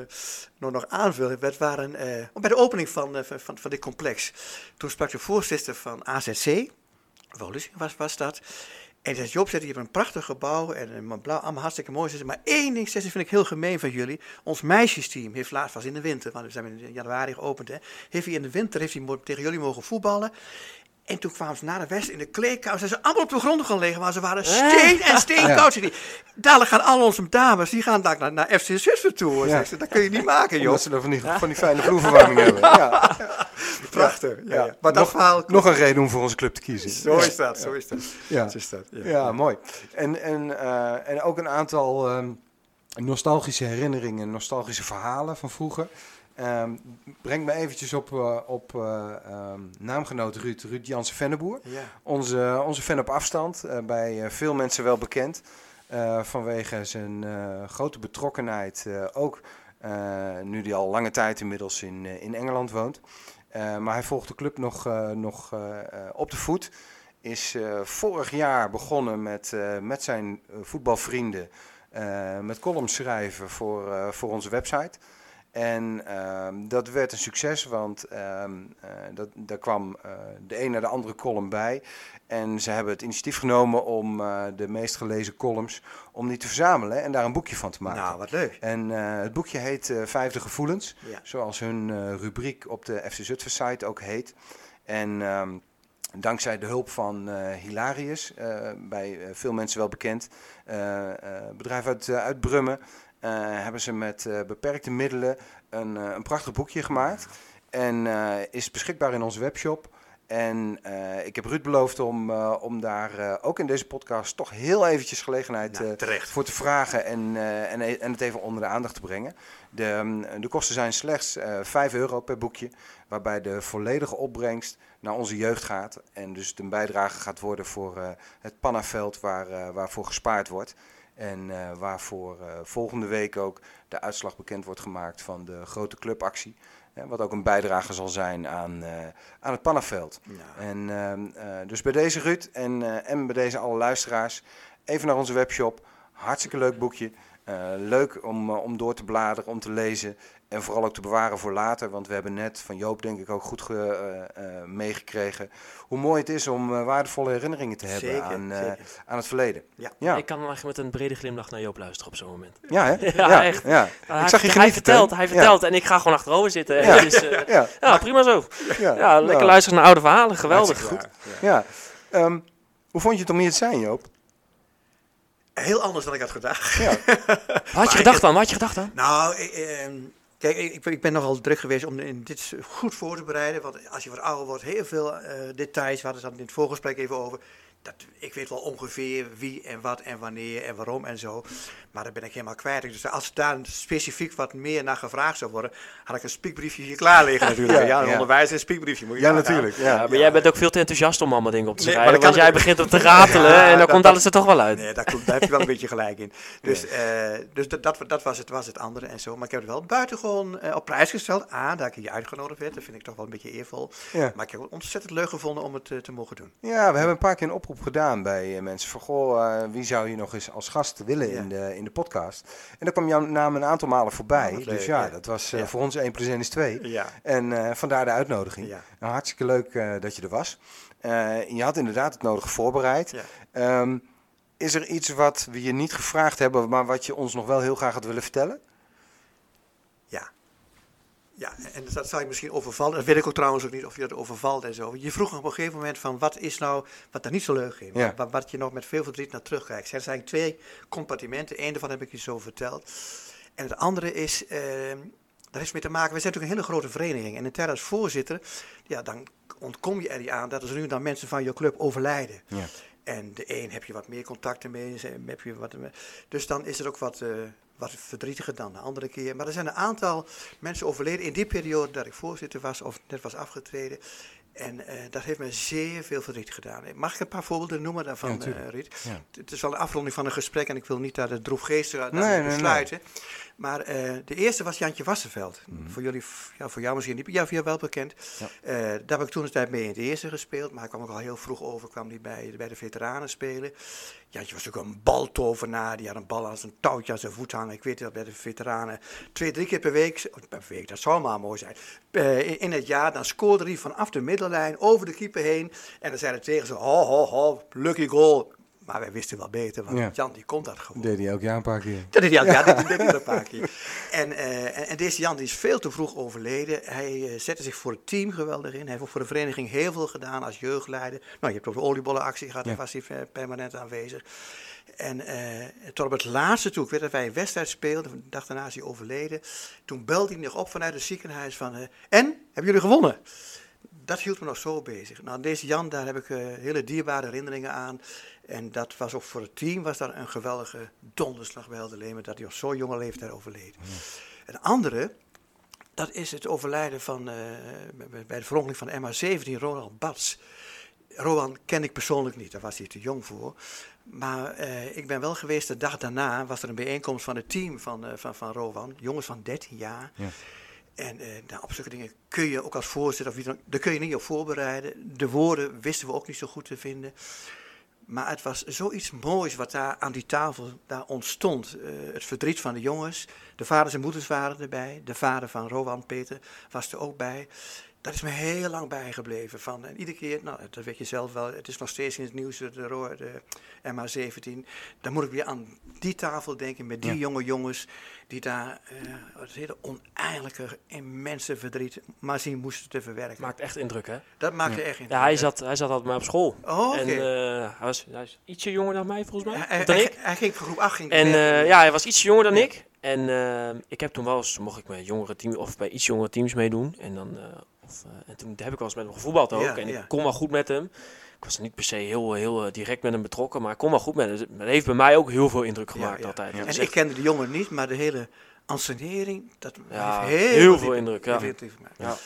nog, nog aanvullen. Het waren, bij de opening van, van, van dit complex, toen sprak de voorzitter van AZC, was, was dat. En zei, Job, zegt, je hebt een prachtig gebouw en een blauw, allemaal hartstikke mooi. Maar één ding zegt, vind ik heel gemeen van jullie. Ons meisjesteam heeft laatst, was in de winter, want we zijn in januari geopend, hè, heeft hij in de winter heeft hij tegen jullie mogen voetballen. En toen kwamen ze naar de west in de kleedkamer. Zijn ze allemaal op de grond gaan liggen. Maar ze waren steen en steenkoud. Ja. Dadelijk gaan al onze dames. Die gaan naar, naar FC Zutphen toe. Ja. Dat kun je niet maken, joh. Omdat ze dan van die, van die fijne vloerverwarming hebben. Ja. Prachtig. Ja. Maar nog, verhaal nog een reden om voor onze club te kiezen. Zo is dat. Zo is dat. Ja, is dat. ja. mooi. En, en, uh, en ook een aantal um, nostalgische herinneringen. Nostalgische verhalen van vroeger. Um, breng me eventjes op, uh, op uh, um, naamgenoot Ruud, Ruud Jansen Venneboer. Ja. Onze, onze fan op afstand, uh, bij veel mensen wel bekend. vanwege zijn grote betrokkenheid, ook nu hij al lange tijd inmiddels in, in Engeland woont. maar hij volgt de club nog, nog op de voet. Is vorig jaar begonnen met, met zijn voetbalvrienden met columns schrijven voor, voor onze website. En ehm, dat werd een succes, want ehm, eh, dat, daar kwam eh, de een naar de andere column bij. En ze hebben het initiatief genomen om eh, de meest gelezen columns, om die te verzamelen en daar een boekje van te maken. Nou, wat leuk. En het boekje heet Vijfde Gevoelens, Ja. zoals hun rubriek op de FC Zutphen site ook heet. En ehm, dankzij de hulp van Hilarius, bij veel mensen wel bekend, bedrijf uit, uit Brummen, hebben ze met eh, beperkte middelen een, eh, een prachtig boekje gemaakt. En eh, is beschikbaar in onze webshop. En eh, ik heb Ruud beloofd om, eh, om daar eh, ook in deze podcast toch heel eventjes gelegenheid Nou, eh, voor te vragen en, eh, en, en het even onder de aandacht te brengen. De, ehm, de kosten zijn slechts eh 5 euro per boekje, waarbij de volledige opbrengst naar onze jeugd gaat. En dus het een bijdrage gaat worden voor eh, het Pannaveld waar, eh, waarvoor gespaard wordt. En eh, waarvoor eh, volgende week ook de uitslag bekend wordt gemaakt van de grote clubactie. Hè, wat ook een bijdrage zal zijn aan, eh, aan het Pannaveld. Nou, En ehm, eh, dus bij deze Ruud en, en bij deze alle luisteraars, even naar onze webshop. Hartstikke leuk boekje. Eh, leuk om, eh, om door te bladeren, om te lezen en vooral ook te bewaren voor later. Want we hebben net van Joop denk ik ook goed ge- eh, eh, meegekregen hoe mooi het is om eh, waardevolle herinneringen te hebben Zeker, aan, eh, zeker. aan het verleden. Ja. Ja, Ik kan dan eigenlijk met een brede glimlach naar Joop luisteren op zo'n moment. ja, hè? Ja, echt. Ja. hij, Ik zag je hij vertelt, hij Ja. vertelt en ik ga gewoon achterover zitten. En Ja. het is, eh, Ja, ja, prima zo. ja, Ja, lekker nou, luisteren naar oude verhalen, geweldig. goed. Ja. Ehm, hoe vond je het om hier te zijn, Joop? Heel anders dan ik had gedacht. Ja. Wat had je gedacht dan? Wat had je gedacht dan? Nou, ik, ehm, kijk, ik, ik ben nogal druk geweest om dit goed voor te bereiden. Want als je wat ouder wordt, heel veel eh, details. We hadden het in het voorgesprek even over. Dat, ik weet wel ongeveer wie en wat en wanneer en waarom en zo. Maar dat ben ik helemaal kwijt. Dus als daar specifiek wat meer naar gevraagd zou worden, had ik een spiekbriefje hier klaar liggen natuurlijk. Ja, Ja, een ja. onderwijs en spiekbriefje. Moet je Ja, natuurlijk. Ja. Ja, maar jij bent ook veel te enthousiast om allemaal dingen op te Nee, schrijven. want jij ik- begint op te ratelen Ja, en dan dat- komt dat- alles er toch wel uit. Nee, daar, daar heb je wel een beetje gelijk in. Dus, eh, dus dat, dat, dat was, het, was het andere en zo. Maar ik heb het wel buitengewoon eh, op prijs gesteld. A, dat ik hier uitgenodigd werd. Dat vind ik toch wel een beetje eervol. Ja. Maar ik heb het ontzettend leuk gevonden om het eh, te mogen doen. Ja, we hebben een paar keer een oproep gedaan bij eh, mensen. Van, goh, eh, wie zou je nog eens als gast willen Ja. in, de, in de podcast? En daar kwam jouw naam een aantal malen voorbij. Leuk, dus ja, dat was eh, voor ons 1 plus 1 is 2. Ja. En vandaar de uitnodiging. Nou, hartstikke leuk dat je er was. Je had inderdaad het nodige voorbereid. Ehm, is er iets wat we je niet gevraagd hebben, maar wat je ons nog wel heel graag had willen vertellen? Ja. En dat zou je misschien overvallen. Dat weet ik ook trouwens ook niet of je dat overvalt en zo. Je vroeg op een gegeven moment van wat is nou, wat daar niet zo leuk in. Ja. Wat, wat je nog met veel verdriet naar terugkijkt. Er zijn twee compartimenten. Eén daarvan heb ik je zo verteld. En het andere is, eh, daar heeft mee te maken, we zijn natuurlijk een hele grote vereniging. En in als voorzitter, ja, dan ontkom je er niet aan dat er nu dan mensen van je club overlijden. Ja. En de een heb je wat meer contacten mee, heb je wat, dus dan is het ook wat, eh, wat verdrietiger dan de andere keer. Maar er zijn een aantal mensen overleden in die periode dat ik voorzitter was of net was afgetreden. En eh, dat heeft me zeer veel verdriet gedaan. Mag ik een paar voorbeelden noemen Ja, daarvan, eh Riet? Ja. Het is wel een afronding van een gesprek en ik wil niet daar de droefgeestige Nee, nee, nee. Maar eh, de eerste was Jantje Wassenveld. Voor jullie, ja, voor jou misschien niet, ja, voor jou wel bekend. Ja. Eh, daar heb ik toen een tijd mee in het eerste gespeeld, maar hij kwam ook al heel vroeg over, kwam hij bij, bij de veteranen spelen. Jantje was natuurlijk een baltovenaar, die had een bal als een touwtje aan zijn voet hangen. Ik weet dat bij de veteranen twee, drie keer per week, oh, per week, dat zou maar mooi zijn, eh, in, in het jaar, dan scoorde hij vanaf de middellijn over de keeper heen. En dan zeiden tegen ze, ho, ho, ho, lucky goal. Maar wij wisten wel beter, want Ja. Jan die kon dat gewoon. Deed hij elk jaar een paar keer. Dat deed hij al, ja, dat deed hij een paar keer. En, eh, en, en deze Jan die is veel te vroeg overleden. Hij eh, zette zich voor het team geweldig in. Hij heeft ook voor de vereniging heel veel gedaan als jeugdleider. Nou, je hebt ook de oliebollenactie gehad, daar Ja. was hij permanent aanwezig. En eh, tot op het laatste toe, ik weet dat wij een wedstrijd speelden, de dag daarna is hij overleden. Toen belde hij nog op vanuit het ziekenhuis van, en, hebben jullie gewonnen? Dat hield me nog zo bezig. Nou, deze Jan, daar heb ik eh, hele dierbare herinneringen aan. En dat was ook voor het team was dat een geweldige donderslag bij Helder Lemen, dat hij op zo'n jonge leeftijd overleed. Een andere, dat is het overlijden van, eh, bij- de verongeling van MH17, Ronald Bats. Rowan ken ik persoonlijk niet, daar was hij te jong voor. Maar eh, ik ben wel geweest, de dag daarna was er een bijeenkomst van het team van, eh, van, van Rowan, jongens van 13 jaar. Ja. En nou, op zulke dingen kun je ook als voorzitter, of wie dan, daar kun je niet op voorbereiden. De woorden wisten we ook niet zo goed te vinden. Maar het was zoiets moois wat daar aan die tafel daar ontstond. Eh, het verdriet van de jongens. De vaders en moeders waren erbij. De vader van Rowan Peter was er ook bij. Dat is me heel lang bijgebleven. Van, en iedere keer, nou, dat weet je zelf wel, het is nog steeds in het nieuws, de, Ro- de MH17. Dan moet ik weer aan die tafel denken met die Ja. jonge jongens die daar eh, het hele oneigenlijke, immense verdriet maar zien moesten te verwerken. Maakt echt indruk, hè? dat maakte echt in. Ja, hij zat, hij zat altijd maar op school. Oh. En eh, hij, was, hij is ietsje jonger dan mij, volgens mij. Hij, hij, dan ik. hij, ging voor groep 8 ging En eh, ja, hij was iets jonger dan ik. En ik heb toen wel eens, mocht ik met jongere teams of bij iets jongere teams meedoen. En, dan, of, eh, en toen heb ik wel eens met hem gevoetbald ook. Ja, en ja. ik kon wel goed met hem. Ik was niet per se heel, heel eh, direct met hem betrokken, maar ik kon wel goed met hem. Dus Dat heeft bij mij ook heel veel indruk gemaakt ja. altijd. Ja. En ik kende de jongen niet, maar de hele ansenering, dat Ja, heeft heel, heel veel indruk, ja. veel indruk gemaakt. Ja.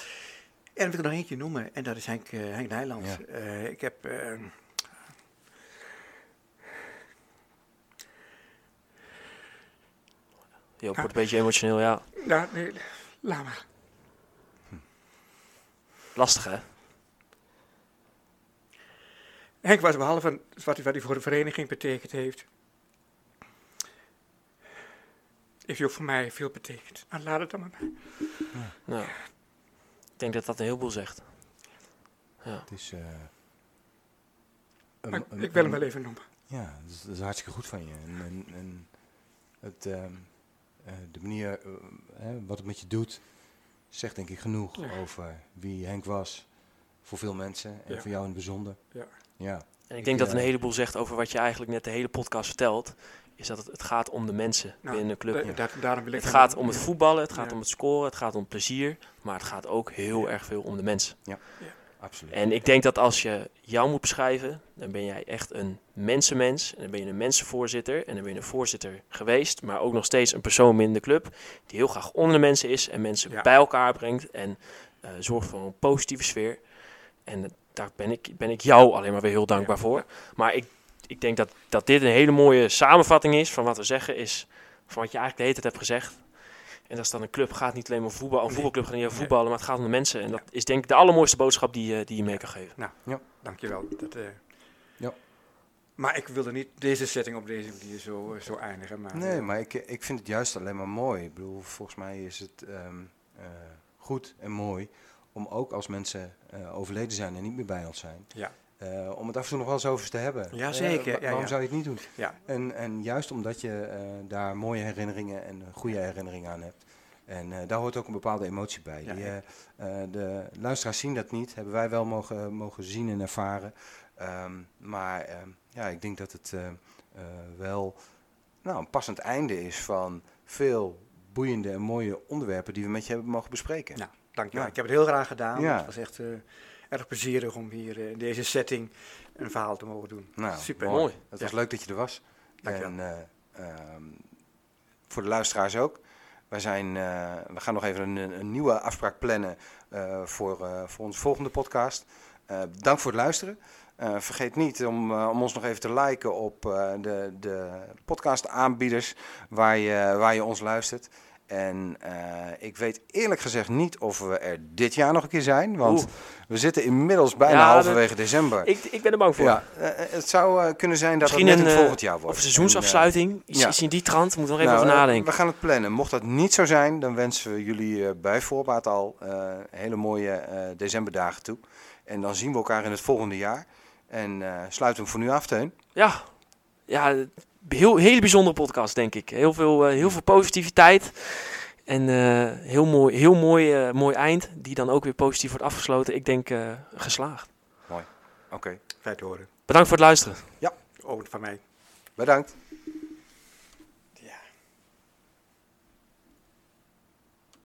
En dan wil ik er nog eentje noemen, en dat is Henk, eh, Henk Nijland. Ja. Eh, ik heb... eh, Joop wordt een beetje emotioneel, ja. nou, nee, laat maar. Lastig, hè? Henk was behalve wat hij, wat hij voor de vereniging betekend heeft, heeft hij ook voor mij veel betekend. Nou, laat het dan maar bij. Nou, ik denk dat dat een heleboel zegt. Ja. Het is... eh, een- Maar een- ik wil hem wel even noemen. Ja, dat is, dat is hartstikke goed van je. En, en, en het, ehm, eh, de manier eh, hè, wat het met je doet, zegt denk ik genoeg Ja. over wie Henk was. Voor veel mensen en Ja. voor jou in het bijzonder. Ja. Ja, En ik denk dat eh, een heleboel zegt over wat je eigenlijk net de hele podcast vertelt. Is dat het, het gaat om de mensen Nou, binnen de club. da- da- daarom wil ik Het gaat om het voetballen, het gaat Ja. om het scoren, het gaat om plezier. Maar het gaat ook heel erg veel om de mensen. Absoluut. En ik denk dat als je jou moet beschrijven, dan ben jij echt een mensenmens. En dan ben je een mensenvoorzitter. En dan ben je een voorzitter geweest, maar ook nog steeds een persoon binnen de club. Die heel graag onder de mensen is en mensen Ja. bij elkaar brengt. En eh, zorgt voor een positieve sfeer. En daar ben ik, ben ik jou alleen maar weer heel dankbaar Ja. voor. Maar ik, ik denk dat, dat dit een hele mooie samenvatting is van wat we zeggen. Is van wat je eigenlijk de hele tijd hebt gezegd. En dat is dan een club gaat niet alleen maar voetbal. Een voetbalclub gaat niet over Nee. voetballen, maar het gaat om de mensen. En dat is denk ik de allermooiste boodschap die, je- die je mee kan geven. Nou, Ja. dankjewel. Dat, eh, Ja. Maar ik wilde niet deze setting op deze manier zo, eh, zo eindigen. Maar, Nee, eh, maar ik, ik vind het juist alleen maar mooi. Ik bedoel, volgens mij is het ehm, eh, goed en mooi om ook als mensen eh, overleden zijn en niet meer bij ons zijn, Ja. Eh, om het af en toe nog wel eens over te hebben. Ja, Eh, Ja, waarom ja. zou je het niet doen? Ja. En, en juist omdat je eh, daar mooie herinneringen en goede herinneringen aan hebt. En daar hoort ook een bepaalde emotie bij. Die, de luisteraars zien dat niet, hebben wij wel mogen, mogen zien en ervaren. Ehm, maar ehm, ja, ik denk dat het wel nou, een passend einde is van veel boeiende en mooie onderwerpen die we met je hebben mogen bespreken. Nou, dankjewel. Ja. Ik heb het heel graag gedaan. Ja. Het was echt erg plezierig om hier eh, in deze setting een verhaal te mogen doen. Nou, Super. Mooi. Het Ja. was leuk dat je er was. Dankjewel. En eh, ehm, voor de luisteraars ook. Wij zijn, eh, we gaan nog even een, een nieuwe afspraak plannen eh, voor, eh, voor onze volgende podcast. Eh, dank voor het luisteren. Eh, vergeet niet om, om ons nog even te liken op eh, de, de podcast aanbieders waar je, waar je ons luistert. En eh, ik weet eerlijk gezegd niet of we er dit jaar nog een keer zijn. Want Oeh. we zitten inmiddels bijna Ja, halverwege december. Ik, ik ben er bang voor. Ja, eh, het zou eh, kunnen zijn dat Misschien het net een eh, volgend jaar wordt. Of seizoensafsluiting. ja. iets in die trant. Moeten we nog even Nou, over eh, nadenken. We gaan het plannen. Mocht dat niet zo zijn, dan wensen we jullie eh, bij voorbaat al eh, hele mooie eh, decemberdagen toe. En dan zien we elkaar in het volgende jaar. En eh, sluiten we voor nu af, Teun. Ja, ja heel, hele bijzondere podcast, denk ik. Heel veel, eh, heel veel positiviteit. En eh, heel mooi, heel mooi, eh, mooi eind. Die dan ook weer positief wordt afgesloten. Ik denk eh, geslaagd. Oké, Fijn te horen. Bedankt voor het luisteren. Ook van mij. bedankt.